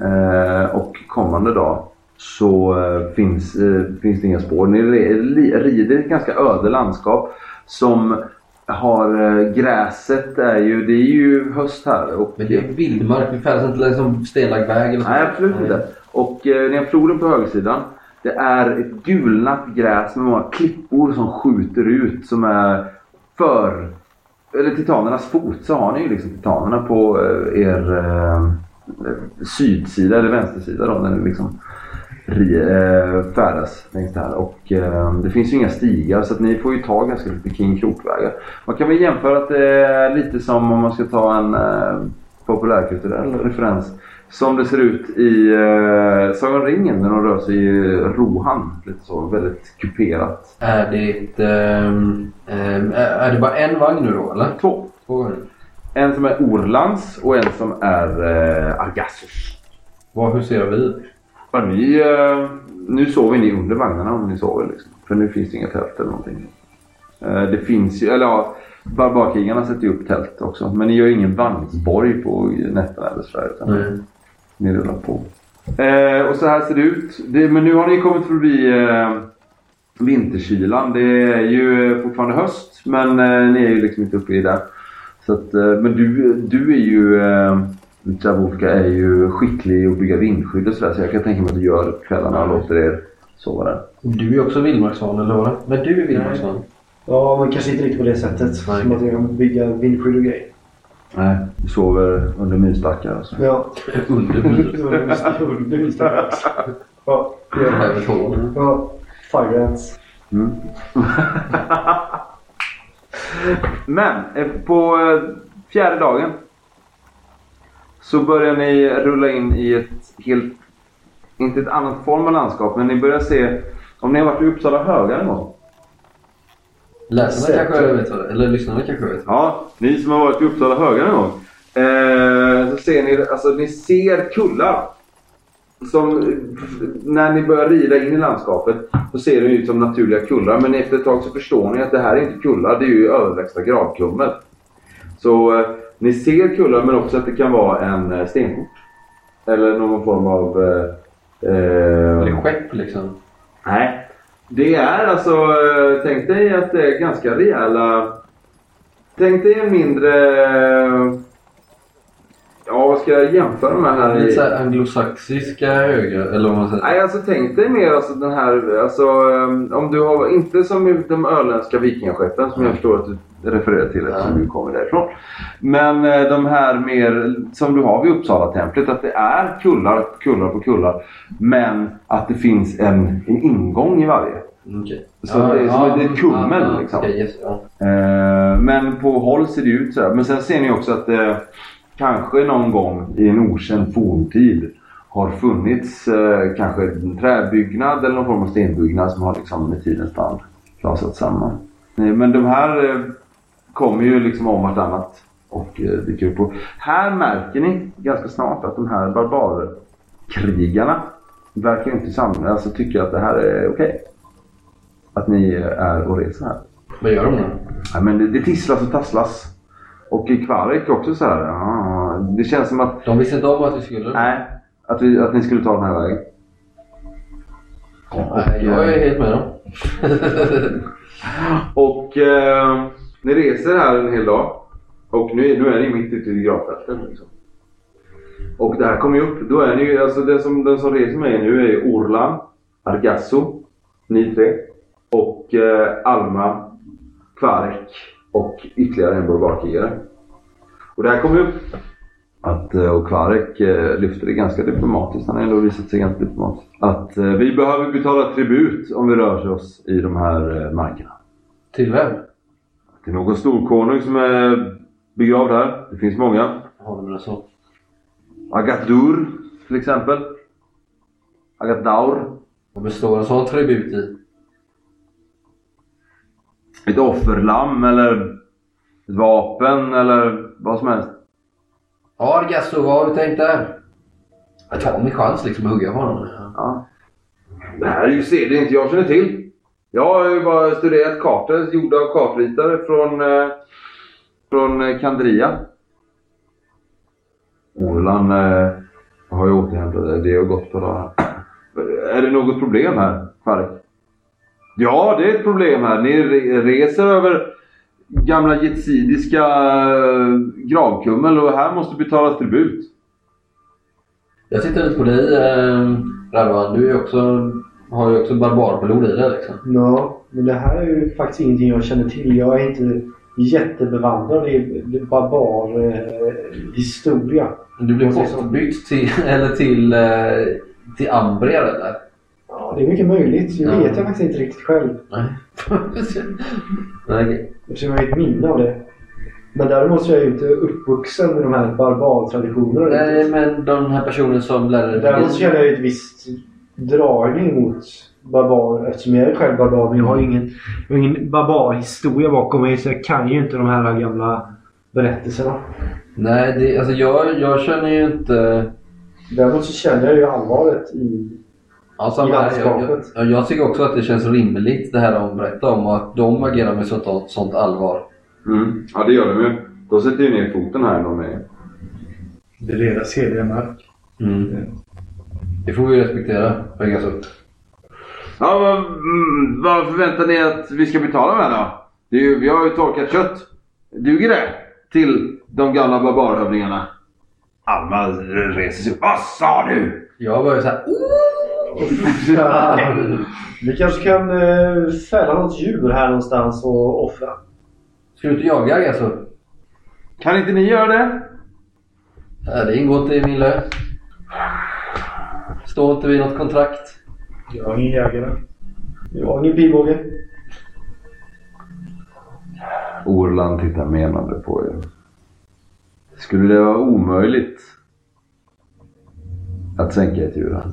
eh, och kommande dag så finns, finns det inga spår. Ni rider i ett ganska öde landskap som har eh, gräset är ju, det är ju höst här. Och, Men det är vildmark. Vi färdas inte liksom stenlagd väg eller så. Nej, absolut inte. Och eh, har floden på högersidan. Det är ett gulnat gräs med många klippor som skjuter ut som är för... Eller titanernas fot så har ni ju liksom titanerna på eh, er, eh, eh, sydsida eller vänstersida då, när ni liksom färdas längs det här. Och eh, det finns ju inga stigar så att ni får ju ta ganska mycket King Krokvägar. Man kan väl jämföra att det är lite som om man ska ta en eh, populärkulturell referens. Som det ser ut i eh, Sagan ringen när de rör sig i Rohan. Lite så, väldigt kuperat. Är det... ehm, är det bara en vagn nu då eller? Två. Två vagnar. En som är Orlands och en som är eh, Argassos. Vad huserar vi? Ja, ni, eh, nu sover ni under vagnarna om ni sover liksom. För nu finns det inga tält eller någonting. Eh, det finns ju, eller ja, barbarkrigarna sätter ju upp tält också. Men ni gör ju ingen vagnsborg på nätterna eller sådär. Utan Nej. ni rullar på. Eh, och så här ser det ut. Det, men nu har ni kommit förbi eh, vinterkylan. Det är ju fortfarande höst. Men eh, ni är ju liksom inte uppe i det. Så att, eh, men du, du är ju... Javolka är ju skicklig i att bygga vindskydd och sådär. Så jag kan tänka mig att du gör det på kvällarna och låter er sova där. Du är också vildmarksvan eller vad? Men du är vildmarksvan? Ja, men kanske inte riktigt på det sättet. Nej. Som att jag kan bygga vindskydd och grejer. Nej, du sover under myrstackar och så. Ja. Under *laughs* buret. Ja, ja. Över tårna. ja. Fire ants. Mm. *laughs* Men eh, på eh, fjärde dagen så börjar ni rulla in i ett helt, inte ett annat form av landskap, men ni börjar se, om ni har varit i Uppsala högar en gång? Läsarna kanske vet vad det Eller lyssnarna kanske vet. Ja, ni som har varit i Uppsala högar en gång. Eh, så ser ni, alltså ni ser kullar. Som, när ni börjar rida in i landskapet så ser det ut som naturliga kullar. Men efter ett tag så förstår ni att det här är inte kullar, det är ju överväxta gravkummel. Så eh, ni ser kullar men också att det kan vara en eh, stenport. Eller någon form av... Eh, eh, Eller skepp liksom. Nej. Det är alltså, eh, tänk dig att det är ganska rejäla... Tänk dig en mindre... eh, Ja, ska jag jämföra med här? Lite såhär anglosaxiska högar, eller vad man säger. Nej, alltså tänk dig mer alltså den här, alltså um, om du har, inte som de öländska vikingaskeppen som jag förstår att du refererar till eftersom Ja. du kommer därifrån. Men eh, de här mer som du har vid Uppsala-templet, att det är kullar, kullar på kullar. Men att det finns en, en ingång i varje. Okej. Så det är som ett kummel, liksom. Okej, yes, ja. Eh, men på håll ser det ut sådär. Men sen ser ni också att det kanske någon gång i en okänd forntid har funnits eh, kanske en träbyggnad eller någon form av stenbyggnad som har liksom med tidens tand klasat samman. Eh, men de här eh, kommer ju liksom om vartannat och eh, dyker upp. Och här märker ni ganska snart att de här barbarkrigarna verkar inte sam- alltså tycka att det här är okej. Att ni är och reser här. Vad gör de då? Ja, men det, det tisslas och tasslas. Och i Kvarek också så här. Ah, det känns som att... De visste inte om att vi skulle? Nej. Att, vi, att ni skulle ta den här vägen. Nej, jag är helt med dem. *laughs* Och eh, ni reser här en hel dag. Och nu, nu är ni mitt ute i gravfälten. Liksom. Och det här kommer ju upp. Då är ni alltså den som, den som reser med er nu är Orlan, Argasso, ni tre. Och eh, Alma, Kvarek och ytterligare en barbarkrigare. Och det här kommer upp att, eh, och Kvarek eh, lyfter det ganska diplomatiskt. Han har ändå visat sig ganska diplomatisk. Att eh, vi behöver betala tribut om vi rör oss i de här markerna. Till vem? Är någon storkonung som är begravd här. Det finns många. Har du något så? Agatur till exempel. Agadaur. Vad består en sån tribut i? Ett offerlamm eller ett vapen eller vad som helst. Ja, Argasso, vad har du tänkt där? Jag tar min chans liksom att hugga på honom. Ja. Det här är ju seder inte jag känner till. Jag har ju bara studerat kartor gjorda av kartritare från, eh, från eh, Kandria. Orlan eh, har ju återhämtat det. Det har gått på dagar. Är det något problem här, Farik? Ja, det är ett problem här. Ni re- reser över gamla jetsidiska eh, gravkummel och här måste betalas tribut. Jag tittar lite på dig eh, Radvan. Du är också, har ju också barbarblod i dig liksom. Ja, men det här är ju faktiskt ingenting jag känner till. Jag är inte jättebevandrad i barbar eh, historia. Du säga. bortbytt till, *laughs* eller till, eh, till Ambrier eller? Ja, det är mycket möjligt. Det Ja. vet jag faktiskt inte riktigt själv. Nej. *laughs* Eftersom jag har ett minne av det. Men däremot så är jag ju inte uppvuxen med de här barbartraditionerna. Nej, men den här personen som lärde Däremot så känner jag ju ett visst dragning mot barbar eftersom jag är själv barbar. Men jag har ingen, jag har ingen barbarhistoria bakom mig så jag kan ju inte de här gamla berättelserna. Nej, det, alltså jag, jag känner ju inte... Däremot så känner jag ju allvaret i... Ja, här. jag, jag, landskapet. ja, jag tycker också att det känns rimligt det här de berättar om och att de agerar med sånt, sånt allvar. Mm. Ja, det gör de ju. De sätter ju ner foten här. De är... Det är deras heliga mark. Mm. Det får vi respektera, Pegasus. Ja, vad, mm, vad förväntar ni att vi ska betala med då? Det är ju, vi har ju torkat kött. Duger det? Till de gamla barbarhövdingarna. Alma reser sig upp. Vad sa du? Jag börjar såhär... Vi kanske kan eh, fälla något djur här någonstans och offra. Ska du inte jaga alltså? Kan inte ni göra det? Nej, det ingår inte i min lön. Står inte vid något kontrakt. Jag har ingen jägare. Jag har ingen pilbåge. Orland tittar menande på er. Skulle det vara omöjligt att sänka ett djur här?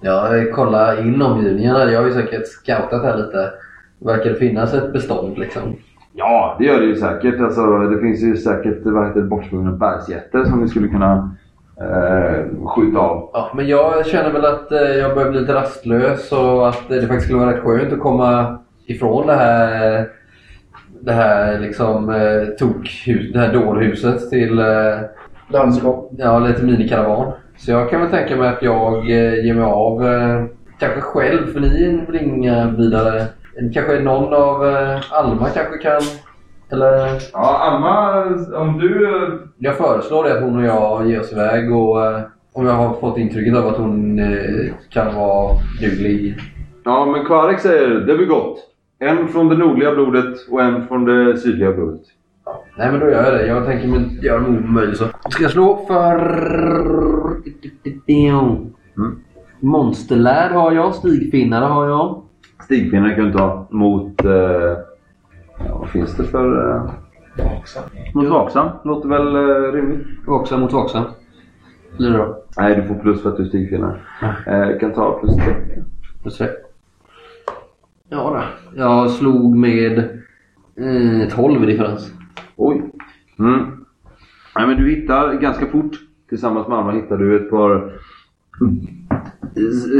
Jag kollar in omgivningen här. Jag har ju säkert scoutat här lite. Verkar det finnas ett bestånd liksom? Ja, det gör det ju säkert. Alltså, det finns ju säkert vad heter det, bortsprungna bergsjätter som vi skulle kunna eh, skjuta av. Ja, men jag känner väl att eh, jag börjar bli lite rastlös och att det faktiskt skulle vara rätt skönt att komma ifrån det här det här liksom eh, tokhus, det här dårhuset till eh, Landskap. ja, lite minikaravan. Så jag kan väl tänka mig att jag eh, ger mig av eh, kanske själv för ni är väl inga vidare. Kanske någon av eh, Alma kanske kan eller Ja, Alma, om du... jag föreslår det att hon och jag ger oss iväg och om jag har fått intrycket av att hon kan vara duglig. Ja, men Kvarek säger det blir gott. En från det nordliga blodet och en från det sydliga blodet. Nej men då gör jag det. Jag tänker mig göra en omöjlig så. Ska jag slå för... Mm. Monsterlärd har jag. Stigfinnare har jag. Stigpinnar kan du ta mot... Eh, ja, vad finns det för... Eh, Vaksam. mot vaksam. Låter väl eh, rimligt. Vaksam mot vaksam. Blir det då? Nej, du får plus för att du är stigfinnar. Eh, kan ta plus tre. Plus tre. Ja då. Jag slog med eh, 12 i differens. Oj. Mm. Nej, men du hittar ganska fort. Tillsammans med Alma hittar du ett par...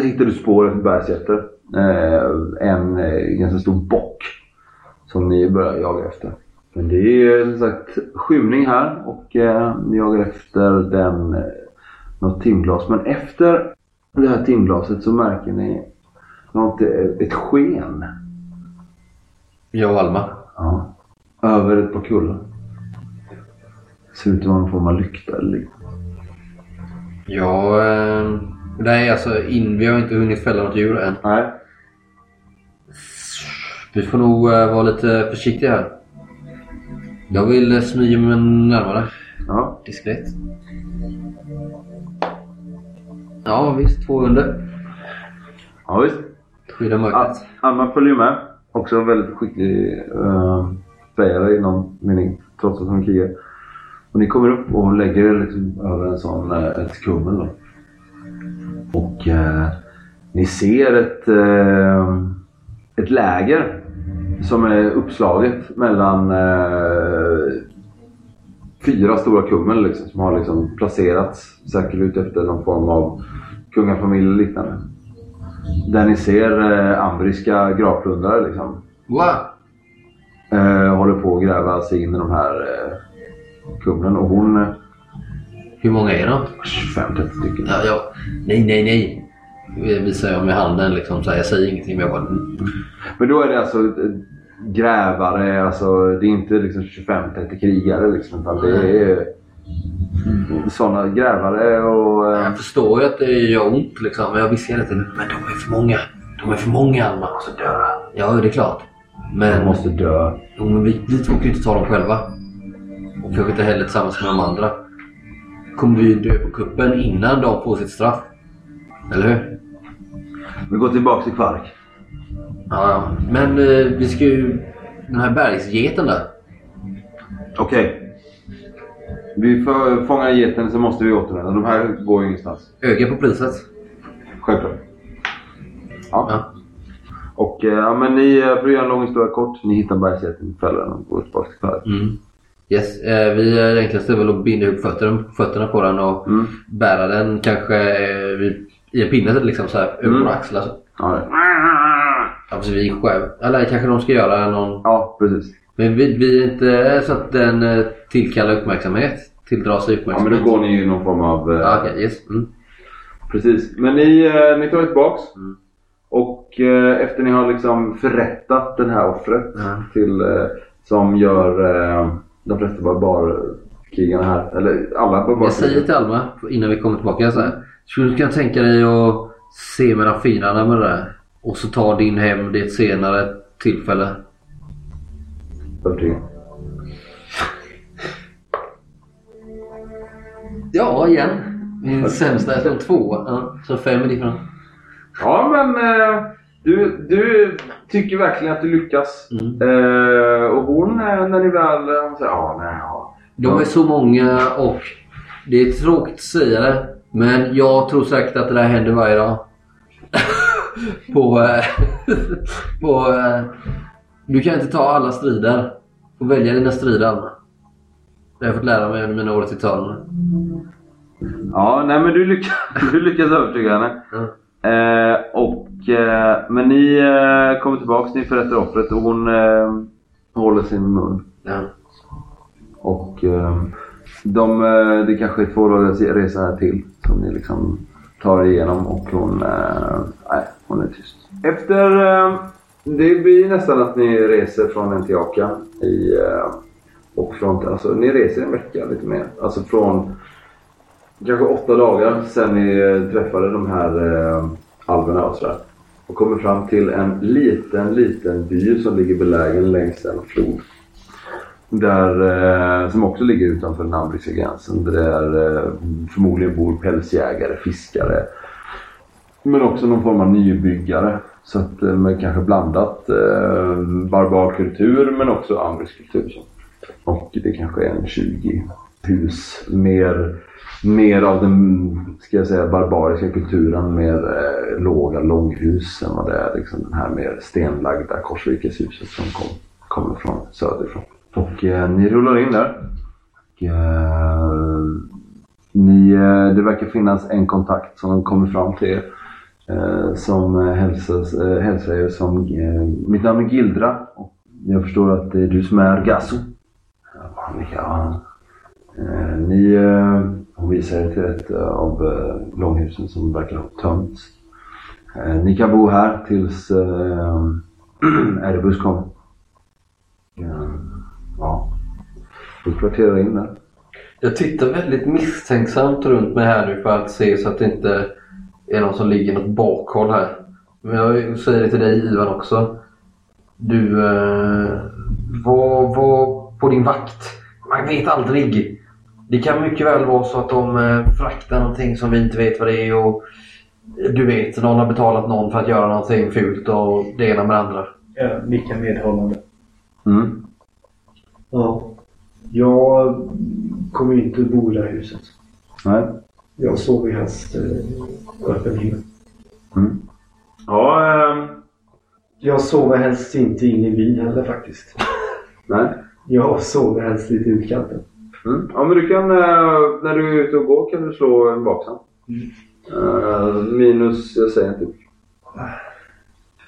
Hittar du spår efter bergsjätter. Eh, en eh, ganska stor bock. Som ni börjar jaga efter. Men det är som sagt skymning här och eh, ni jagar efter den, eh, något timglas. Men efter det här timglaset så märker ni något, eh, ett sken. Jag och Alma. Ja. Över ett par kullar. Ser ut att vara någon form av lykta eller. Ja, eh, nej alltså in, vi har inte hunnit fälla något djur än. Nej. Vi får nog eh, vara lite försiktiga här. Jag vill eh, smyga mig närmare. Ja. Diskret. Ja visst, två under. Ja visst. Skydda mörkret. Alma följer med. Också väldigt skicklig uh, spelare i någon mening. Trots att hon krigar. Och ni kommer upp och hon lägger er liksom över en sån, eh, ett kummel då. Och eh, ni ser ett, eh, ett läger som är uppslaget mellan eh, fyra stora kummel liksom, som har liksom placerats säkert ut efter någon form av kungafamilj eller liknande. Där ni ser eh, ambriska gravplundrare liksom. Wow! Eh, håller på att gräva sig in i de här kumlen och hon... Eh, Hur många är de? 25-30 stycken. Ja, ja. Nej, nej, nej. Visar jag med handen liksom. Så här, jag säger ingenting men jag bara... mm. Men då är det alltså eh, grävare, alltså det är inte liksom 25-30 krigare liksom. Utan det är sådana grävare och... Eh, Jag förstår ju att det gör ont liksom. Men jag viskar lite. Men de är för många. De är för många. Så dör han. Ja, det är klart. Men, De måste dö. jo, men vi, vi två kan ju inte ta dem själva. Och kanske inte heller tillsammans med de andra. Kommer vi dö på kuppen innan de får sitt straff? Eller hur? Vi går tillbaka till Kvark. Ja. Men eh, vi ska ju... Den här bergsgeten där. Okej. Vi får fånga geten så måste vi återvända. De här går ju ingenstans. Öga på priset. Självklart. Ja. Ja. Och eh, ja, men ni, eh, för att göra en lång historia kort. Ni hittar bergsgeten, fäller den och går tillbaka till Kvark. Mm. Yes, eh, vi är enklast är väl att binda ihop fötterna, fötterna på den och Mm. bära den kanske eh, i en pinne liksom så här, över Mm. våra axlar. Så. Ja, precis, vi själv. Eller kanske de ska göra någon... ja, precis. Men vi, vi är inte så att den eh, tillkallar uppmärksamhet. Tilldrar sig Ja, men uppmärksamhet. då går ni ju i någon form av... eh, Ja, okej, yes. Mm. Precis. Men ni, eh, ni tar tillbaks. Mm. Och eh, efter ni har liksom förrättat det här offret till, eh, som gör de flesta barbarkrigarna här, eller alla Jag säger barbarkrigarna. till Alma innan vi kommer tillbaka så här. Skulle du kunna tänka dig att se mellan fingrarna med det där? Och så ta din hem vid ett senare tillfälle. Övertygad. Ja, igen. Min sämsta. Jag slog två. Ja, så fem är different. Ja, men eh, du, du tycker verkligen att du lyckas. Mm. Eh, och hon, eh, när ni väl... Hon säger ja, nej, ja. De är så många och det är tråkigt att säga det. Men jag tror säkert att det där händer varje dag. *laughs* på... eh, *laughs* på eh, du kan inte ta alla strider. Får välja dina strider. Det har jag fått lära mig under mina år i Italien. Ja, nej men du lyckas, *laughs* du lyckas övertyga henne. Ja. Eh, och, eh, men ni eh, kommer tillbaks, ni förrättar offret och hon eh, håller sin mun. Ja. Och eh, de, eh, det kanske är två dagars resa här till som ni liksom tar igenom och hon, eh, nej, hon är tyst. Efter, eh, det blir nästan att ni reser från Antioquia i, eh, och från, alltså ni reser en vecka lite mer. Alltså från kanske åtta dagar sedan ni eh, träffade de här eh, alverna och sådär. Och kommer fram till en liten, liten by som ligger belägen längs en flod. Där, eh, som också ligger utanför den ambriska gränsen. Där det eh, förmodligen bor pälsjägare, fiskare. Men också någon form av nybyggare. Så att eh, med kanske blandat eh, barbarkultur men också ambrisk kultur. Så. Och det kanske är en 20 hus. Mer, mer av den ska jag säga, barbariska kulturen. med eh, låga långhus än vad det är liksom den här mer stenlagda Korsvikeshuset som kom, kommer från söderifrån. Och eh, ni rullar in där. Och, eh, ni, eh, det verkar finnas en kontakt som kommer fram till er. Eh, som eh, hälsas, eh, hälsar er som eh, Mitt namn är Gildra. Och jag förstår att det är du som är Gasso. Ja, ja. Eh, ni, eh, hon visar er till ett eh, av eh, långhusen som verkar ha tömts. Eh, ni kan bo här tills *clears throat* Erebus kommer. Ja. Vi kvarterar in där. Jag tittar väldigt misstänksamt runt mig här nu för att se så att det inte är någon som ligger i något bakhåll här. Men jag säger det till dig Ivan också. Du eh, var, var på din vakt. Man vet aldrig. Det kan mycket väl vara så att de eh, fraktar någonting som vi inte vet vad det är och du vet, någon har betalat någon för att göra någonting fult och det ena med det andra. Ja, nickar medhållande. Mm. Ja. Jag kommer inte bo i det här huset. Nej. Jag sover helst eh, på öppen himmel. Mm. Ja, ehm, Jag sover helst inte in i byn heller faktiskt. nej. Jag sover helst lite i utkanten. Mm. Ja, men du kan, eh, när du är ute och går kan du slå en vaksam. Eh, minus, jag säger inte.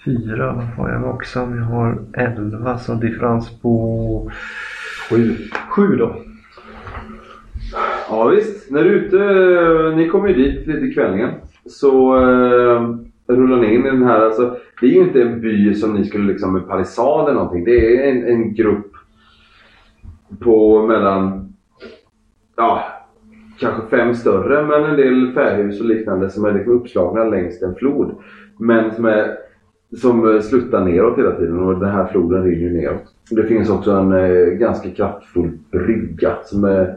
Fyra har jag vaksam. Jag har elva så differens på Sju. sju då. Ja visst, när du är ute, ni kommer ju dit lite kvällningen. Så eh, rullar ni in i den här, alltså det är ju inte en by som ni skulle liksom med palissad eller någonting. Det är en, en grupp på mellan, ja, kanske fem större men en del färghus och liknande som är liksom uppslagna längs en flod. Men som är som sluttar neråt hela tiden och den här floden rinner neråt. Det finns också en eh, ganska kraftfull brygga som är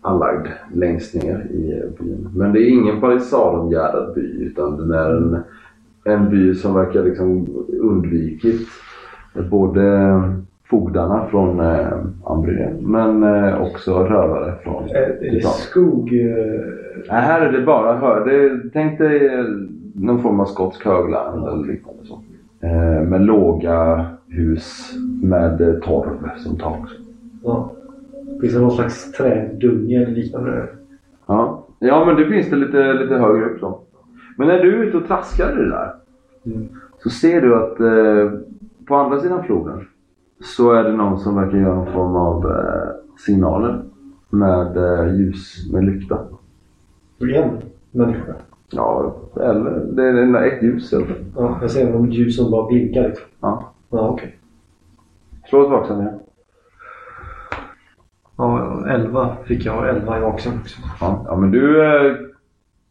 anlagd längst ner i eh, byn. Men det är ingen palissadomgärdad by utan den är en, en by som verkar liksom undvikit både fogdarna från eh, Ambrien men eh, också rövare från Är, är det skog? eh, Nej, här är det bara hör. Det, tänk dig eh, någon form av skotsk högland eller liknande. Så. Eh, med låga hus med eh, torv som tak. Ja. Finns det någon slags trädunge eller liknande? Ja. ja, men det finns det lite, lite högre upp så. Men när du är ute och traskar i det där Mm. så ser du att eh, på andra sidan floden så är det någon som verkar göra någon form av eh, signaler med eh, ljus, med lykta. En människa? Ja, eller det är ett ljus i alla fall. Ja, jag ser någon ljus som bara blinkar liksom. Ja. Ja, okej. Slå ett vaksamhet. Ja, 11 fick jag. 11 i vaksam också. Ja, ja men du är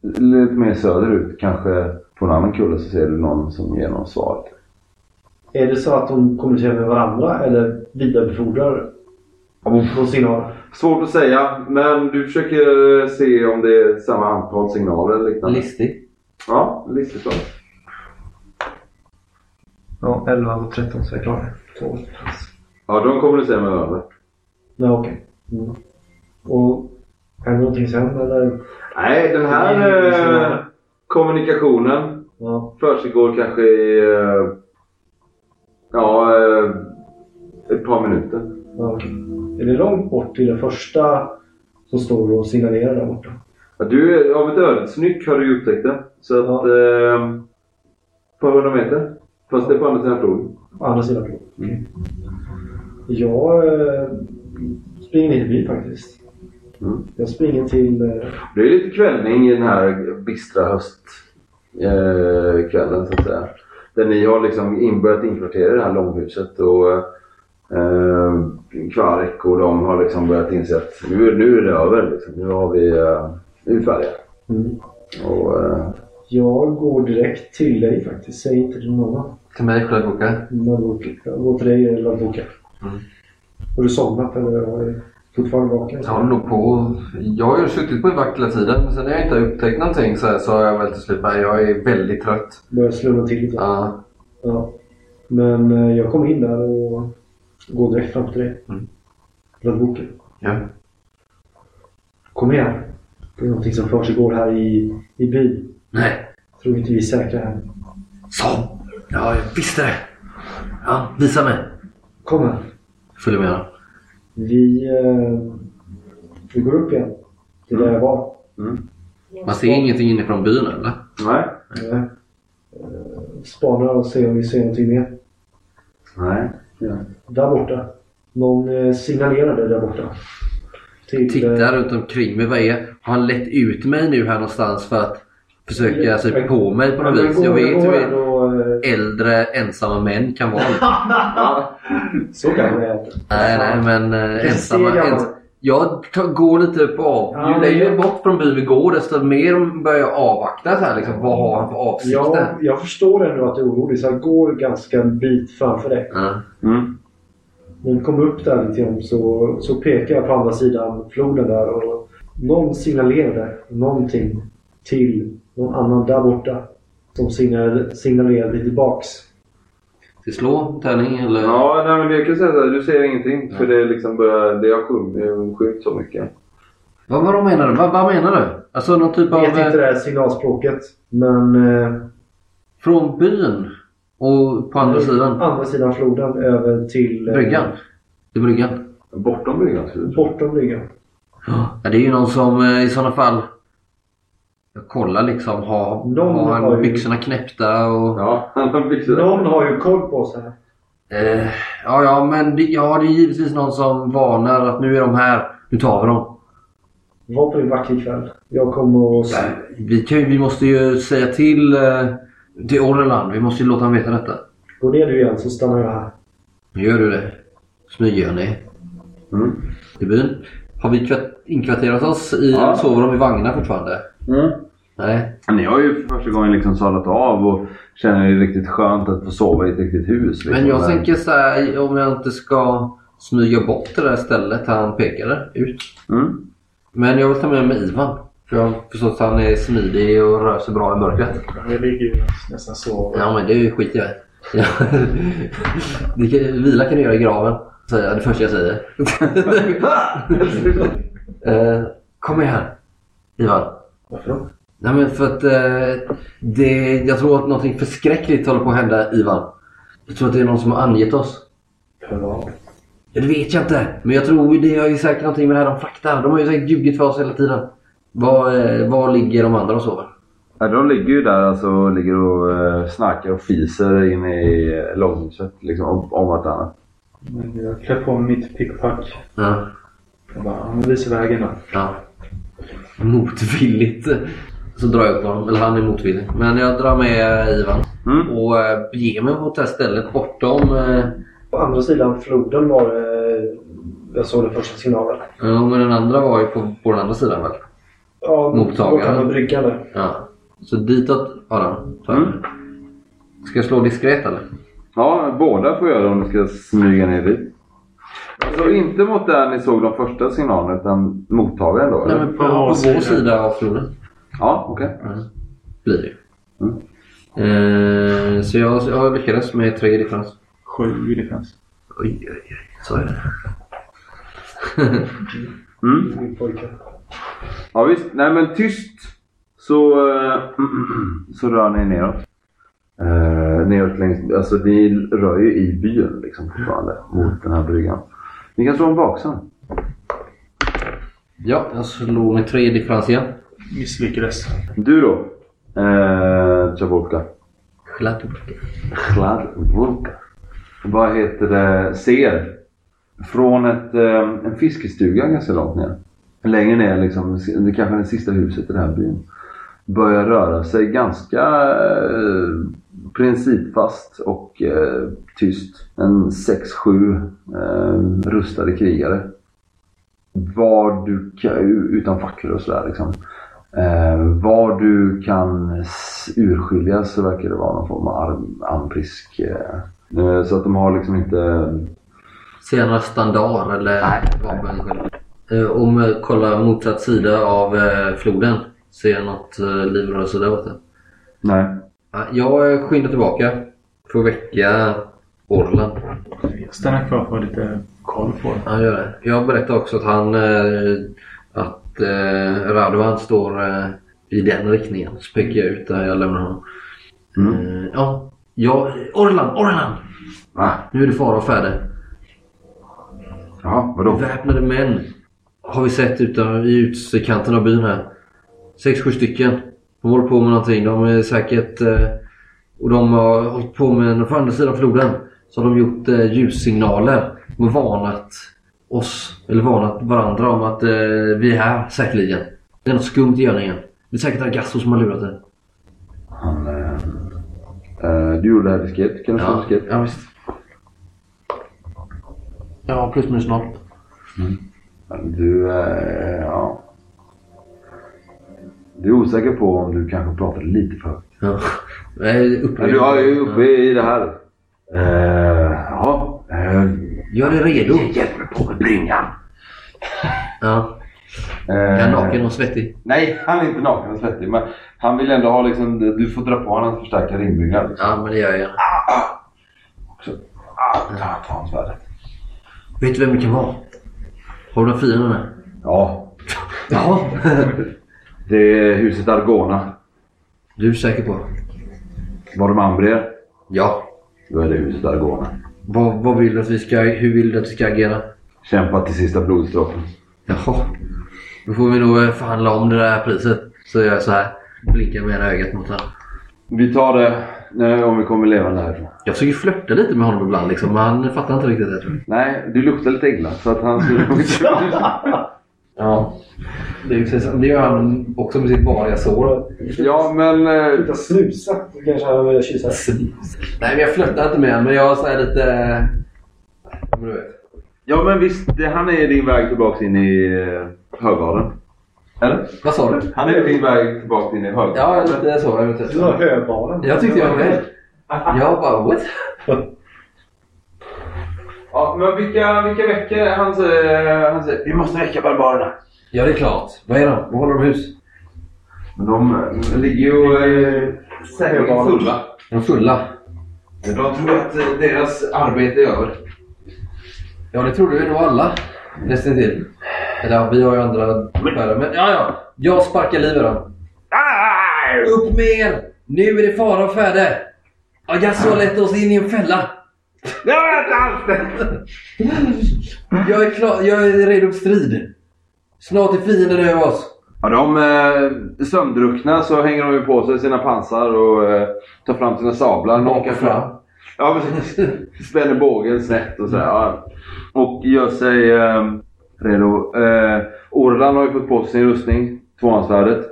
lite mer söderut. Kanske på en annan kulle så ser du någon som ger någon svar. Är det så att de kommunicerar med varandra eller vidarebefordrar någon signal? Svårt att säga, men du försöker se om det är samma antal signaler eller liknande. Listig. Ja, listigt slag. Ja, 11 och 13 så är jag klar. Ja, de kommunicerar med varandra. Ja, okej. Mm. Och är det någonting sen eller? Nej, den här eh, kommunikationen Ja. försiggår kanske i eh, ja, eh, ett par minuter. ja. Är det långt bort till den första som står och signalerar där borta? Ja, du, är- av ett ödesnyck har du upptäckt det. Så att... Ja. Eh, på 100 meter. Fast det är på andra sidan floden. På andra sidan bron? Okej. Jag eh, springer ner till byn faktiskt. Mm. Jag springer till... Eh, Det är lite kvällning i den här bistra höstkvällen eh, så att säga. Där ni har liksom börjat inkvartera i det här långhuset och eh, Kvarek och de har liksom börjat inse att nu, nu är det över. Liksom. Nu, har vi, eh, nu är vi färdiga. mm. Och, eh, Jag går direkt till dig faktiskt. Säg inte till någon. Till mig, Sjöboka. Ladboka. Jag går till dig eller Ladboka. Mm. Har du somnat eller fortfarande vaken? Jag håller nog på. Jag har ju suttit på en vakt hela tiden. Men sen när jag inte har upptäckt någonting så, här, så har jag väl till slut bara, jag är väldigt trött. Börjar slumra till lite. Ja. Ja. Men eh, jag kommer in där och går direkt fram till dig. Mm. Ladboka. ja. Kom igen. Det är någonting som försiggår här i, i byn. Nej. Tror inte vi är säkra här. Så. Ja, jag visste det. Ja, visa mig. Kom här. Följ med. Vi, eh, vi går upp igen. Till där jag var. Man ser ingenting inifrån byn eller? nej. Eh, eh, spanar och ser om vi ser någonting mer. Nej. Ja. Där borta. Någon eh, signalerade där borta. Till, Tittar runt omkring mig. Vad är? Har han lett ut mig nu här någonstans för att försöka sig på mig på något men vis? Jag vet hur ändå, eh, äldre ensamma män kan vara. *laughs* Så kan det inte. nej, nej, men Vilken ensamma... Ens, jag tar, går lite på av. Ja, Ju men längre jag- bort från byn vi går desto mer börjar jag avvakta. Så här, liksom, vad har han för avsikter? Jag, jag förstår ändå att du är orolig så jag går ganska en bit framför dig. Ja. Mm. När vi kommer upp där lite grann så, så pekar jag på andra sidan floden där och någon signalerade någonting till någon annan där borta. Som signalerade, signalerade tillbaks. Ska vi slå tärning eller? Ja, nej, men jag kan säga så här, du ser ingenting. För det, är liksom börjar, det har sjunkit så mycket. Vad, vad menar du? Vad, vad menar du? Alltså någon typ Jag av... vet inte eh, det här signalspråket. Men eh, Från byn? Och på andra sidan? andra sidan floden över till... eh, Bryggan? Till bryggan? Bortom bryggan. Bortom bryggan. Ja, det är ju någon som eh, i sådana fall... Jag kollar liksom. Har, Någon har han har ju- byxorna knäppta och... Ja, *laughs* han har byxor. Någon har ju koll på oss här. Eh, ja, ja, men det, ja, det är givetvis någon som varnar att nu är de här. Nu tar vi dem. Var på din vacker kväll. Jag kommer och... Vi, kan, ju- vi måste ju säga till... Eh, till Orreland. Vi måste ju låta honom veta detta. Går ner du igen så stannar jag här. Gör du det? Smyger jag ner Mm. i byn. Har vi inkvarterat oss i Ja. sover de i vagnar fortfarande? Mm. Nej. Ni har ju för första gången liksom sadlat av och känner det riktigt skönt att få sova i ett riktigt hus. Liksom. Men jag tänker så här, om jag inte ska smyga bort det där stället han pekade ut. Mm. Men jag vill ta med mig Ivan. För jag har förstått att han är smidig och rör sig bra i mörkret. Jag ligger ju nästan så. Ja men det skiter jag i. Ja. *laughs* Det kan, vila kan du göra i graven. Säger jag, det första jag säger. *laughs* *laughs* Eh, kom med här. Ivan. Varför då? Nej men för att eh, det, jag tror att någonting förskräckligt håller på att hända Ivan. Jag tror att det är någon som har angett oss. Vad? Ja, det vet jag inte. Men jag tror det har ju säkert någonting med det här de fraktar. De har ju säkert ljugit för oss hela tiden. Var, eh, var ligger de andra och sover? Ja, de ligger ju där alltså, ligger och uh, snackar och fiser inne i eh, långhuset liksom, om, om vartannat. Men jag klär på mig mitt pickpack. Ja. Jag bara, han visar vägen då. ja. Motvilligt. Så drar jag upp honom. Eller han är motvillig. Men jag drar med Ivan. Mm. Och eh, beger mig mot det här stället bortom... Eh, På andra sidan floden var det... Jag såg den första signalen. ja, men den andra var ju på, på den andra sidan väl? Ja, Mottagaren. bryggan där. Ja. Så ditåt Adam. tar Mm. Ska jag slå diskret eller? Ja, båda får göra om ni ska smyga ner dit. Alltså inte mot där ni såg de första signalerna utan mottagaren då? Nej eller? men på, på vår sidan. sida av floden. Ja, okej. Blir det. Mm. Eh, så jag, jag lyckades med tre differens. Sju i differens. Oj, oj, oj. Så är det. *laughs* Mm. Min pojke. Ja visst. Nej men tyst så, eh, *clears throat* så rör ni neråt. Uh, neråt längs, alltså ni rör ju i byn liksom fortfarande mot den här bryggan. Ni kan slå en vaksam. Ja, jag slog med tre differens igen. Misslyckades. Du då? Travolka. Skladurka. Chladvolka. Vad heter det? Ser. Från ett, eh, en fiskestuga ganska långt ner. Längre ner liksom, det är kanske det sista huset i den här byn. Börjar röra sig ganska eh, principfast och eh, tyst. En 6-7 eh, rustade krigare. Var du kan, utan facklor och sådär liksom. Eh, var du kan urskiljas så verkar det vara någon form av arm, armbrisk. Eh, eh, så att de har liksom inte... Ser några standard eller Nej. vapen? Eh, om jag kollar motsatt sida av eh, floden. Ser jag något eh, livrörelse där borta? Nej. Ja, Jag skyndar tillbaka. För att väcka Orlan. Jag stannar kvar för lite koll på det. Han gör det. Jag berättar också att han... Eh, att eh, Radovan står eh, i den riktningen. Så pekar jag ut där jag lämnar honom. Mm. Eh, ja. ja. Orlan! Orlan! Va? Nu är det fara och färde. Jaha, vadå? Väpnade män har vi sett utan, i utkanten av byn här. Sex, sju stycken. De håller på med någonting. De är säkert... Eh, och de har hållit på med... På andra sidan floden så har de gjort eh, ljussignaler. De har varnat oss, eller varnat varandra om att eh, vi är här säkerligen. Det är något skumt i görningen. Det är säkert Agasso som har lurat det. Han, eh, eh, du gjorde diskret. Kan du Ja, diskret? ja visst. Ja, plus minus noll. Du, eh, ja. Du är osäker på om du kanske pratade lite för högt. Ja. Jag är uppe- du är ju uppe i det här. Eh, ja. Eh, Gör dig redo. hjälp brynjan. Ja. Eh, är naken och svettig. Nej, han är inte naken och svettig. Men han vill ändå ha liksom, du får dra på honom en förstärka ringbrynja. Liksom. Ja, men det gör jag gärna. Så, ah, ta, ta hans svärdet. Vet du vem det kan vara? Har du några fiender med? Ja, *laughs* Ja. *laughs* det är huset Argona. Du är säker på? Var de Ambrier? Ja. Då är det huset Argona. Vad, vad vill du att vi ska, hur vill du att vi ska agera? Kämpa till sista blodsdroppen. Jaha. Då får vi nog eh, förhandla om det där priset. Så gör jag så här. Blinkar med ena ögat mot honom. Vi tar det eh, om vi kommer levande härifrån. Jag försöker flörta lite med honom ibland liksom. Men han fattar inte riktigt det tror jag. Nej, du luktar lite illa så att han skulle *laughs* nog. Ja. Det, är ju precis, det gör han också med sitt vanliga sår. Ja, men... eh, Sluta snusa. Kanske han vill kyssa. Nej men jag flörtar inte med honom. Men jag är lite... Men du vet. Ja, men visst. Det, han är din väg tillbaks in i uh, Högalen. Eller? Vad sa du? Han är på väg tillbaka in i hög. Ja, lite så. Jag, vet Du har höbalen. jag tyckte jag var med. *laughs* Jag bara what? Ja, men vilka, vilka veckor? Han säger, han säger vi måste väcka barbarerna. Ja, det är klart. Vad är de? Vad håller de hus? Men de eh, ligger ju eh, säkerligen fulla. Är de fulla? De tror att eh, deras arbete är över. Ja, det trodde vi nog alla. Nästan till. Eller ja, vi har ju andra affärer. Men ja, ja. Jag sparkar liv i dem. Upp med er! Nu är det fara och färde. Ja, Jaså har lett oss in i en fälla. Jag vet allt! Jag är, klar, jag är redo för strid. Snart är fienden över oss. Ja, de eh, sömndruckna så hänger de ju på sig sina pansar och eh, tar fram sina sablar. Någon fram. Ja, precis. Spänner bågen snett och sådär. Ja. Och gör sig eh, redo. Eh, Orlan har ju fått på sig sin rustning, tvåhandsvärdet.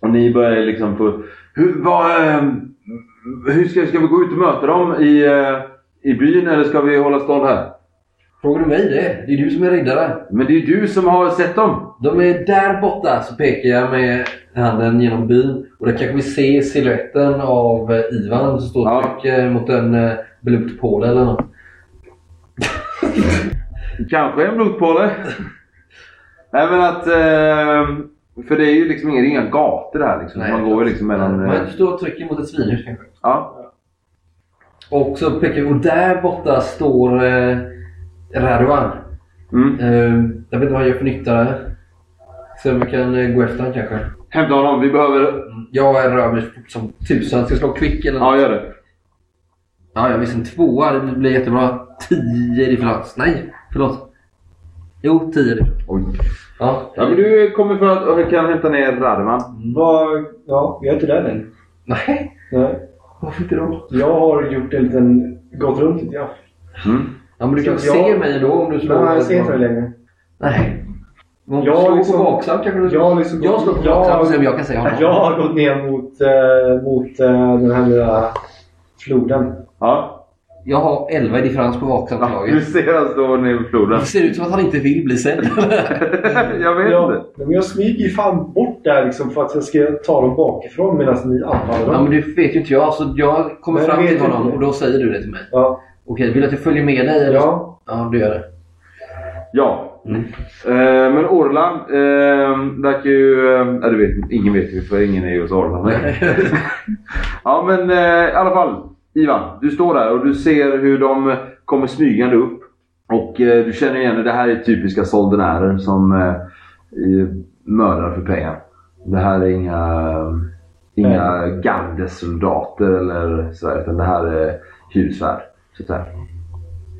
Och ni börjar liksom få... Hur, vad, eh, hur ska, ska vi gå ut och möta dem i, eh, i byn eller ska vi hålla stånd här? Frågar du mig det? Det är du som är riddare. Men det är du som har sett dem. De är där borta, så pekar jag med handen genom byn. Och där kanske vi ser siluetten av eh, Ivan som står och Ja. trycker mot en eh, blodpål eller något. Kanske en blodpåle. Nej men att... Eh, för det är ju liksom inga, inga gator där liksom. Nej, Man går ju liksom mellan... Man står och trycker mot ett svinhus kanske. Ja. Och så pekar vi, och där borta står Radovan. Mm. Eh, jag vet inte vad han gör för nytta där. Så vi kan eh, gå efter honom kanske. Hämta honom. Vi behöver... Jag rör mig fort som tusan. Ska jag slå kvick eller Ja, något? gör det. Ja, jag visste en tvåa. Det blir jättebra. Tio differens. Nej, förlåt. Jo, tio. Oj. Ja, Ja, men du kommer för att och kan hämta ner Rademan. Vad... Ja, jag är inte där längre. Nej, Nej. varför inte då? Jag har gjort en liten... Gått runt lite grann. Mm. Ja, men du kan se jag- mig då om du slår. Nej, jag ser inte dig längre. Nej. Om Jag slår liksom- på vaksam kanske du jag liksom Jag slår på vaksam och ser om jag kan se honom. Jag har gått ner mot, eh, mot eh, den här lilla floden. Ja. Jag har 11 i differens på ja. Du vaksamslaget. ser han stå nere vid floden. Det ser ut som att han inte vill bli sedd. *laughs* jag vet Jag, inte. men jag smyger ju fan bort där liksom för att jag ska ta dem bakifrån medan ni anfaller ja, dem. men det vet ju inte jag. Så jag kommer Nej, fram till honom inte. och då säger du det till mig. Ja. Okej, vill du att jag följer med dig? Eller? ja. Ja, du gör det. Ja. Mm. Eh, men Orlan eh, verkar ju... Eh, det vet ingen vet ju för ingen är ju hos Orlan. *laughs* ja men eh, i alla fall. Ivan, du står där och du ser hur de kommer smygande upp. Och eh, du känner igen det. Det här är typiska soldenärer som eh, mördar för pengar. Det här är inga, inga gardesoldater eller sådär. Utan det här är hyresvärd. Så att säga.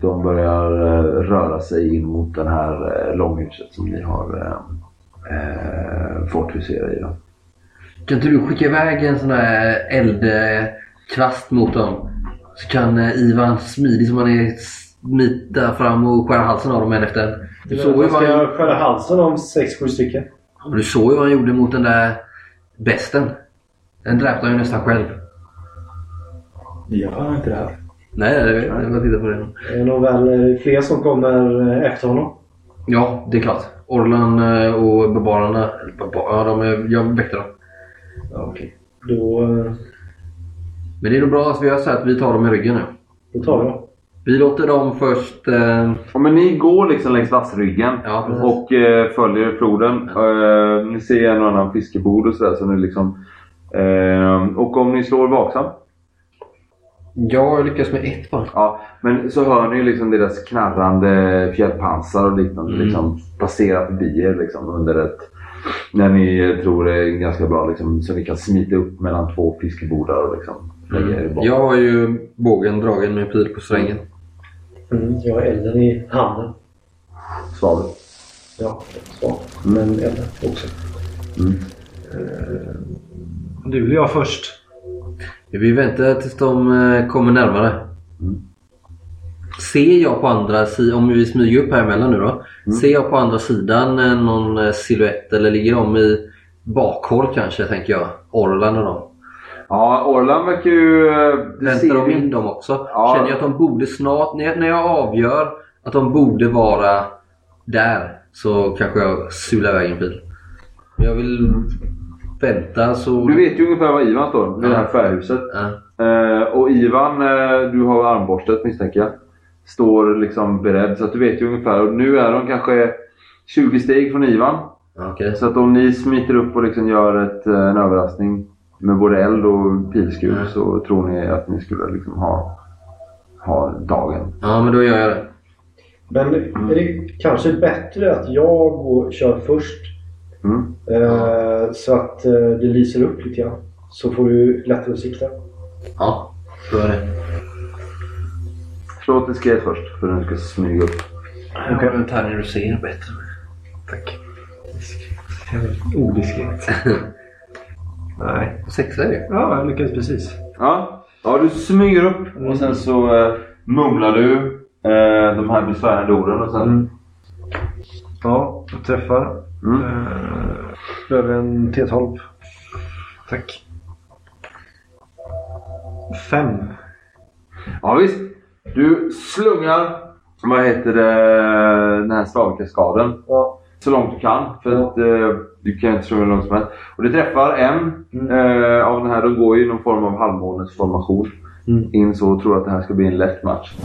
De börjar eh, röra sig in mot det här eh, långhuset som ni har eh, eh, fått husera i. Då. Kan inte du skicka iväg en sån här eldkvast mot dem? Så kan eh, Ivan smidig som han är smita fram och skära halsen av dem en efter. Du såg ju Jag vad ska han, skära halsen om 6-7 stycken. du såg ju vad han gjorde mot den där besten. Den dräpte han ju nästan själv. Jag har inte det här. Nej, det vet jag. Jag bara tittar på det. Det är nog väl eh, fler som kommer eh, efter honom. Ja, det är klart. Orlan eh, och barbarerna. eller barbar- Ja, de är, jag väckte dem. Ja, okej. Då, Men det är nog bra att vi gör så här att vi tar dem i ryggen nu. då tar vi dem. Vi låter dem först... Eh, Ja, men ni går liksom längs vassryggen Ja, och eh, följer floden. Eh, ni ser en och annan fiskebod och sådär. Så ni liksom, eh, och om ni slår vaksam. Jag lyckas med ett bara. Ja, men så hör ni ju liksom deras knarrande fjällpansar och liknande Mm. liksom passera förbi er liksom under ett... När ni tror det är ganska bra liksom, så ni kan smita upp mellan två fiskebodar och liksom lägga er. Jag har ju bågen dragen med pil på strängen. Mm, jag har elden i handen. Svavel. Ja, svag. Men elden också. Mm. Du eller jag först? Vi väntar tills de eh, kommer närmare. Ser jag på andra sidan, om vi smyger upp här emellan nu då. Ser jag på andra sidan eh, någon eh, silhuett eller ligger de i bakhåll kanske tänker jag. Orlan och dem. Ja, Orlan verkar ju... Väntar de in dem också? Ja. Känner jag att de borde snart, när jag, avgör att de borde vara där så kanske jag sular iväg en pil. Jag vill vänta så... Du vet ju ungefär var Ivan står vid det här färghuset. Ja. Eh, och Ivan, eh, du har armborstet misstänker jag. Står liksom beredd så att du vet ju ungefär. Och nu är de kanske 20 steg från Ivan. Okej. Så att om ni smiter upp och liksom gör ett, eh, en överraskning med både eld och pilskur Mm. så tror ni att ni skulle liksom ha, ha dagen. Ja, men då gör jag det. Men är det kanske bättre att jag går, kör först Mm. eh, så att eh, det lyser upp lite grann? Så får du lättare att sikta. Ja, så är det. Slå ett diskret först för att du ska smyga upp. Jag har en tärning du ser bättre. Tack. Odiskret. *laughs* Nej. Sexa är det. Ja, jag lyckades precis. Ja, ja du smyger upp och sen så eh, mumlar du eh, de här besvärande orden och sen... Mm. Ja, jag träffar. Mm. Eh, över en T12. Tack. Fem. Ja visst. Du slungar, vad heter det, den här slavkaskaden Ja. så långt du kan. För Ja. att eh, du kan inte slunga hur långt som helst. Och det träffar en Mm. eh, av den här. De går ju i någon form av halvmånesformation. Mm. In så och tror att det här ska bli en lätt match.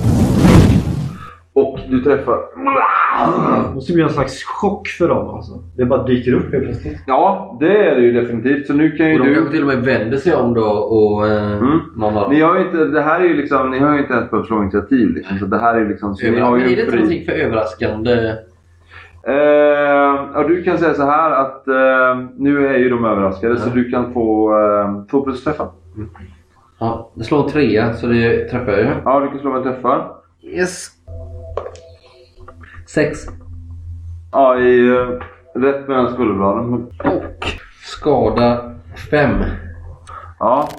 Och du träffar... Det måste bli en slags chock för dem alltså. Det bara dyker upp helt plötsligt. Ja, det är det ju definitivt. Så nu kan ju Och de du... kanske till och med vänder sig om då och eh, Mm. någon av Ni har ju inte, det här är ju liksom, ni har ju inte ens behövt slå initiativ liksom. Så det här är ju liksom... Så ni har Men ju är det en inte någonting för överraskande? Eh, du kan säga så här att eh, nu är ju de överraskade så Ja. du kan få eh, två plus träffar. Ja, det slår en trea så det träffar jag ju. Ja, du kan slå med träffar. Yes. Sex. Ja, i, eh, rätt mellan skulderbladen. Och skada fem. Ja.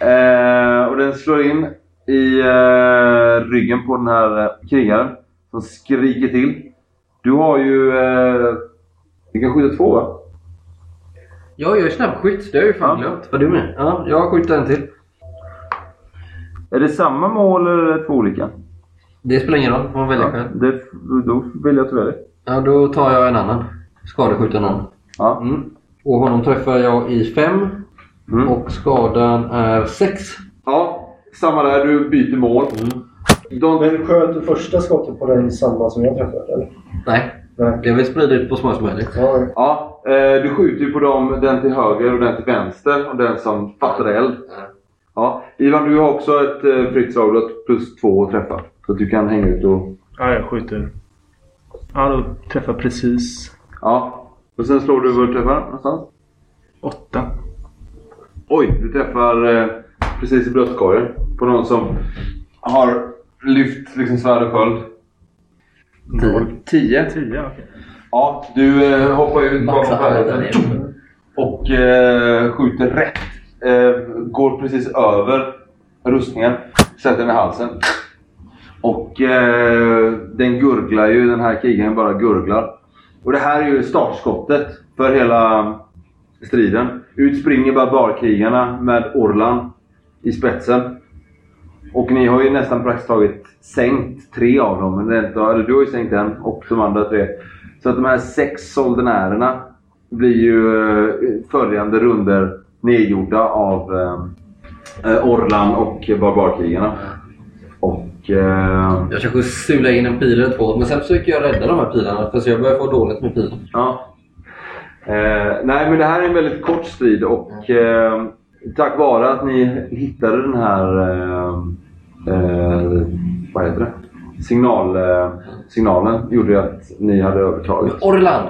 Eh, och den slår in i eh, ryggen på den här eh, krigaren som skriker till. Du har ju... Eh, du kan skjuta två va? Ja, jag är snabbskytt. Det har jag ju fan Ja. glömt. Var du med? Ja, jag har skjutit en till. Är det samma mål eller är det två olika? Det spelar ingen roll. Man väljer själv. det, då vill jag att du väljer. Ja, då tar jag en annan. Skadeskjuter någon. Ja. Mm. Och honom träffar jag i fem. Mm. Och skadan är sex. Ja, samma där. Du byter mål. De, Men sköt du första skottet på den samma som jag träffade? Eller? Nej, Nej. jag vill sprida ut på så många som möjligt. Ja, ja, eh, du skjuter ju på dem, den till höger och den till vänster och den som fattar eld. Ja, Ivan, du har också ett eh, fritt slag. Plus två att träffa. Så att du kan hänga ut och... Ja, jag skjuter. Ja, då träffar precis Ja. Och sen slår du vad du träffar någonstans. åtta. Oj, du träffar eh, precis i bröstkorgen på någon som har lyft liksom svärd och sköld. Tio. Tio. Tio, okej. Ja, du eh, hoppar ut bakom nere. och eh, skjuter rätt. Eh, går precis över rustningen, sätter den i halsen. Och eh, den gurglar ju, den här krigaren bara gurglar. Och det här är ju startskottet för hela striden. Ut springer barbarkrigarna med Orlan i spetsen. Och ni har ju nästan praktiskt taget sänkt tre av dem. Men det är eller du har ju sänkt en och de andra tre. Så att de här sex soldenärerna blir ju eh, följande runder nedgjorda av eh, eh Orlan och barbarkrigarna. Och... Eh, Jag kanske sula in en pil eller två, men sen försöker jag rädda de här pilarna för jag börjar få dåligt med pil. Ja. Eh, nej, men det här är en väldigt kort strid och eh, tack vare att ni hittade den här eh, eh, vad heter det? Signal, eh, signalen gjorde ju att ni hade övertaget. Orland!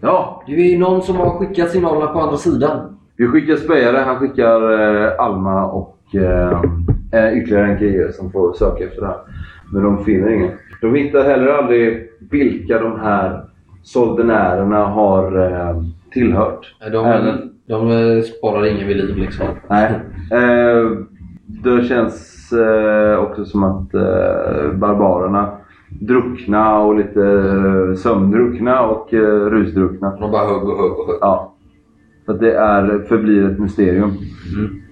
Ja, Det är ju någon som har skickat signalerna på andra sidan. vi skickar spejare, han skickar Alma och eh, ytterligare en krigare som får söka efter det här. Men de finner ingen. De hittar heller aldrig vilka de här soldenärerna har eh, tillhört. De, Även- de eh, sparar ingen vid liv liksom. Nej. Eh, det känns eh, också som att eh, barbarerna druckna och lite eh, sömndruckna och eh, rusdruckna. De bara högg och högg och högg. Ja. Så det är, förblir ett mysterium. Mm.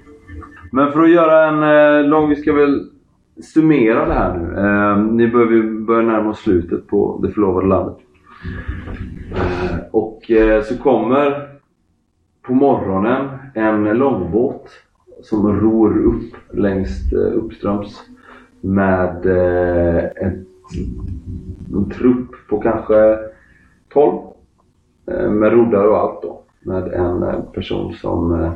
Men för att göra en eh, lång... Vi ska väl summera det här nu. Eh, ni börjar, vi börjar närma oss slutet på det förlovade landet. Eh, och eh, så kommer på morgonen en långbåt som ror upp längst eh, uppströms med eh, en trupp på kanske 12 eh, med roddare och allt då. Med en eh, person som eh,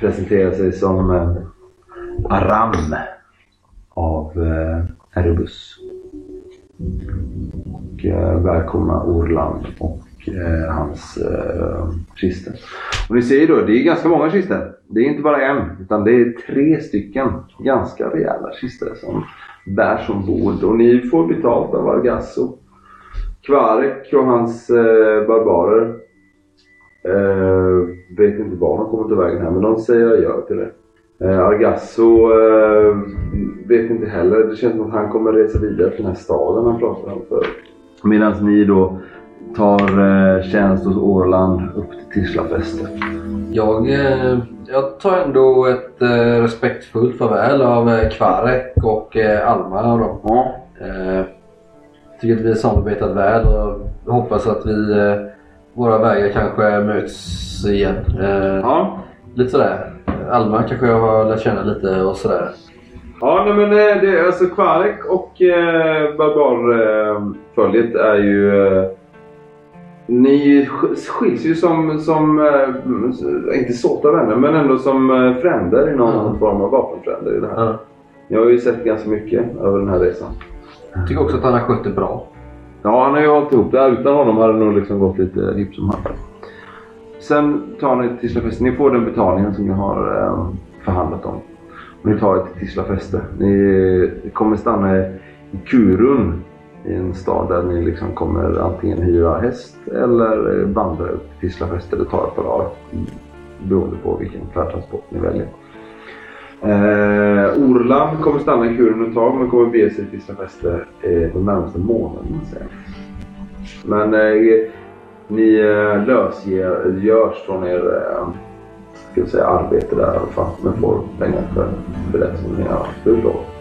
presenterar sig som eh, Aram av eh, Erebus. Och eh, välkomna Orland och eh, hans eh, kister. Och ni ser ju då, det är ganska många kister. Det är inte bara en, utan det är tre stycken ganska rejäla kister som bärs ombord. Och ni får betalt av Argasso. Kvarek och hans eh, barbarer eh, vet inte var de kommer ta vägen här, men de säger adjö till det. Eh, Argasso eh, vet inte heller. Det känns som att han kommer resa vidare till den här staden han pratade om förut. Medan ni då tar eh, tjänst hos Orland upp till Tislafäste. Jag, eh, jag tar ändå ett eh, respektfullt farväl av eh, Kvarek och eh, Alma. Då. Ja. Eh, tycker att vi har samarbetat väl och hoppas att vi, eh, våra vägar kanske möts igen. Eh, Ja. Lite sådär. Alma kanske jag har lärt känna lite och sådär. Ja, nej, men eh, det, alltså Kvarek och eh, Barbarföljet är ju... Eh, ni sk- skiljs ju som, som eh, inte såta vänner, men ändå som eh, fränder i någon Mm. form av vapenfränder i det här. Ja. Jag har ju sett ganska mycket över den här resan. Jag tycker också att han har skött det bra. Ja, han har ju hållit ihop det. här. Utan honom hade det nog liksom gått lite hipp som happ. Sen tar ni till Tislafäste. Ni får den betalningen som ni har eh, förhandlat om. Och ni tar er till Tislafäste. Ni kommer stanna i Kurun. I en stad där ni liksom kommer antingen hyra häst eller vandra upp till Tislafäste. Det tar ett par dagar. Beroende på vilken färdtransport ni väljer. Eh, Orland kommer stanna i Kurun ett tag men kommer bege sig till Tislafäste eh, de närmaste månaderna. Men eh, ni eh, lösgörs från er eh, ska säga, arbete där i alla fall. Men får pengar för, för det som ni har utlovat.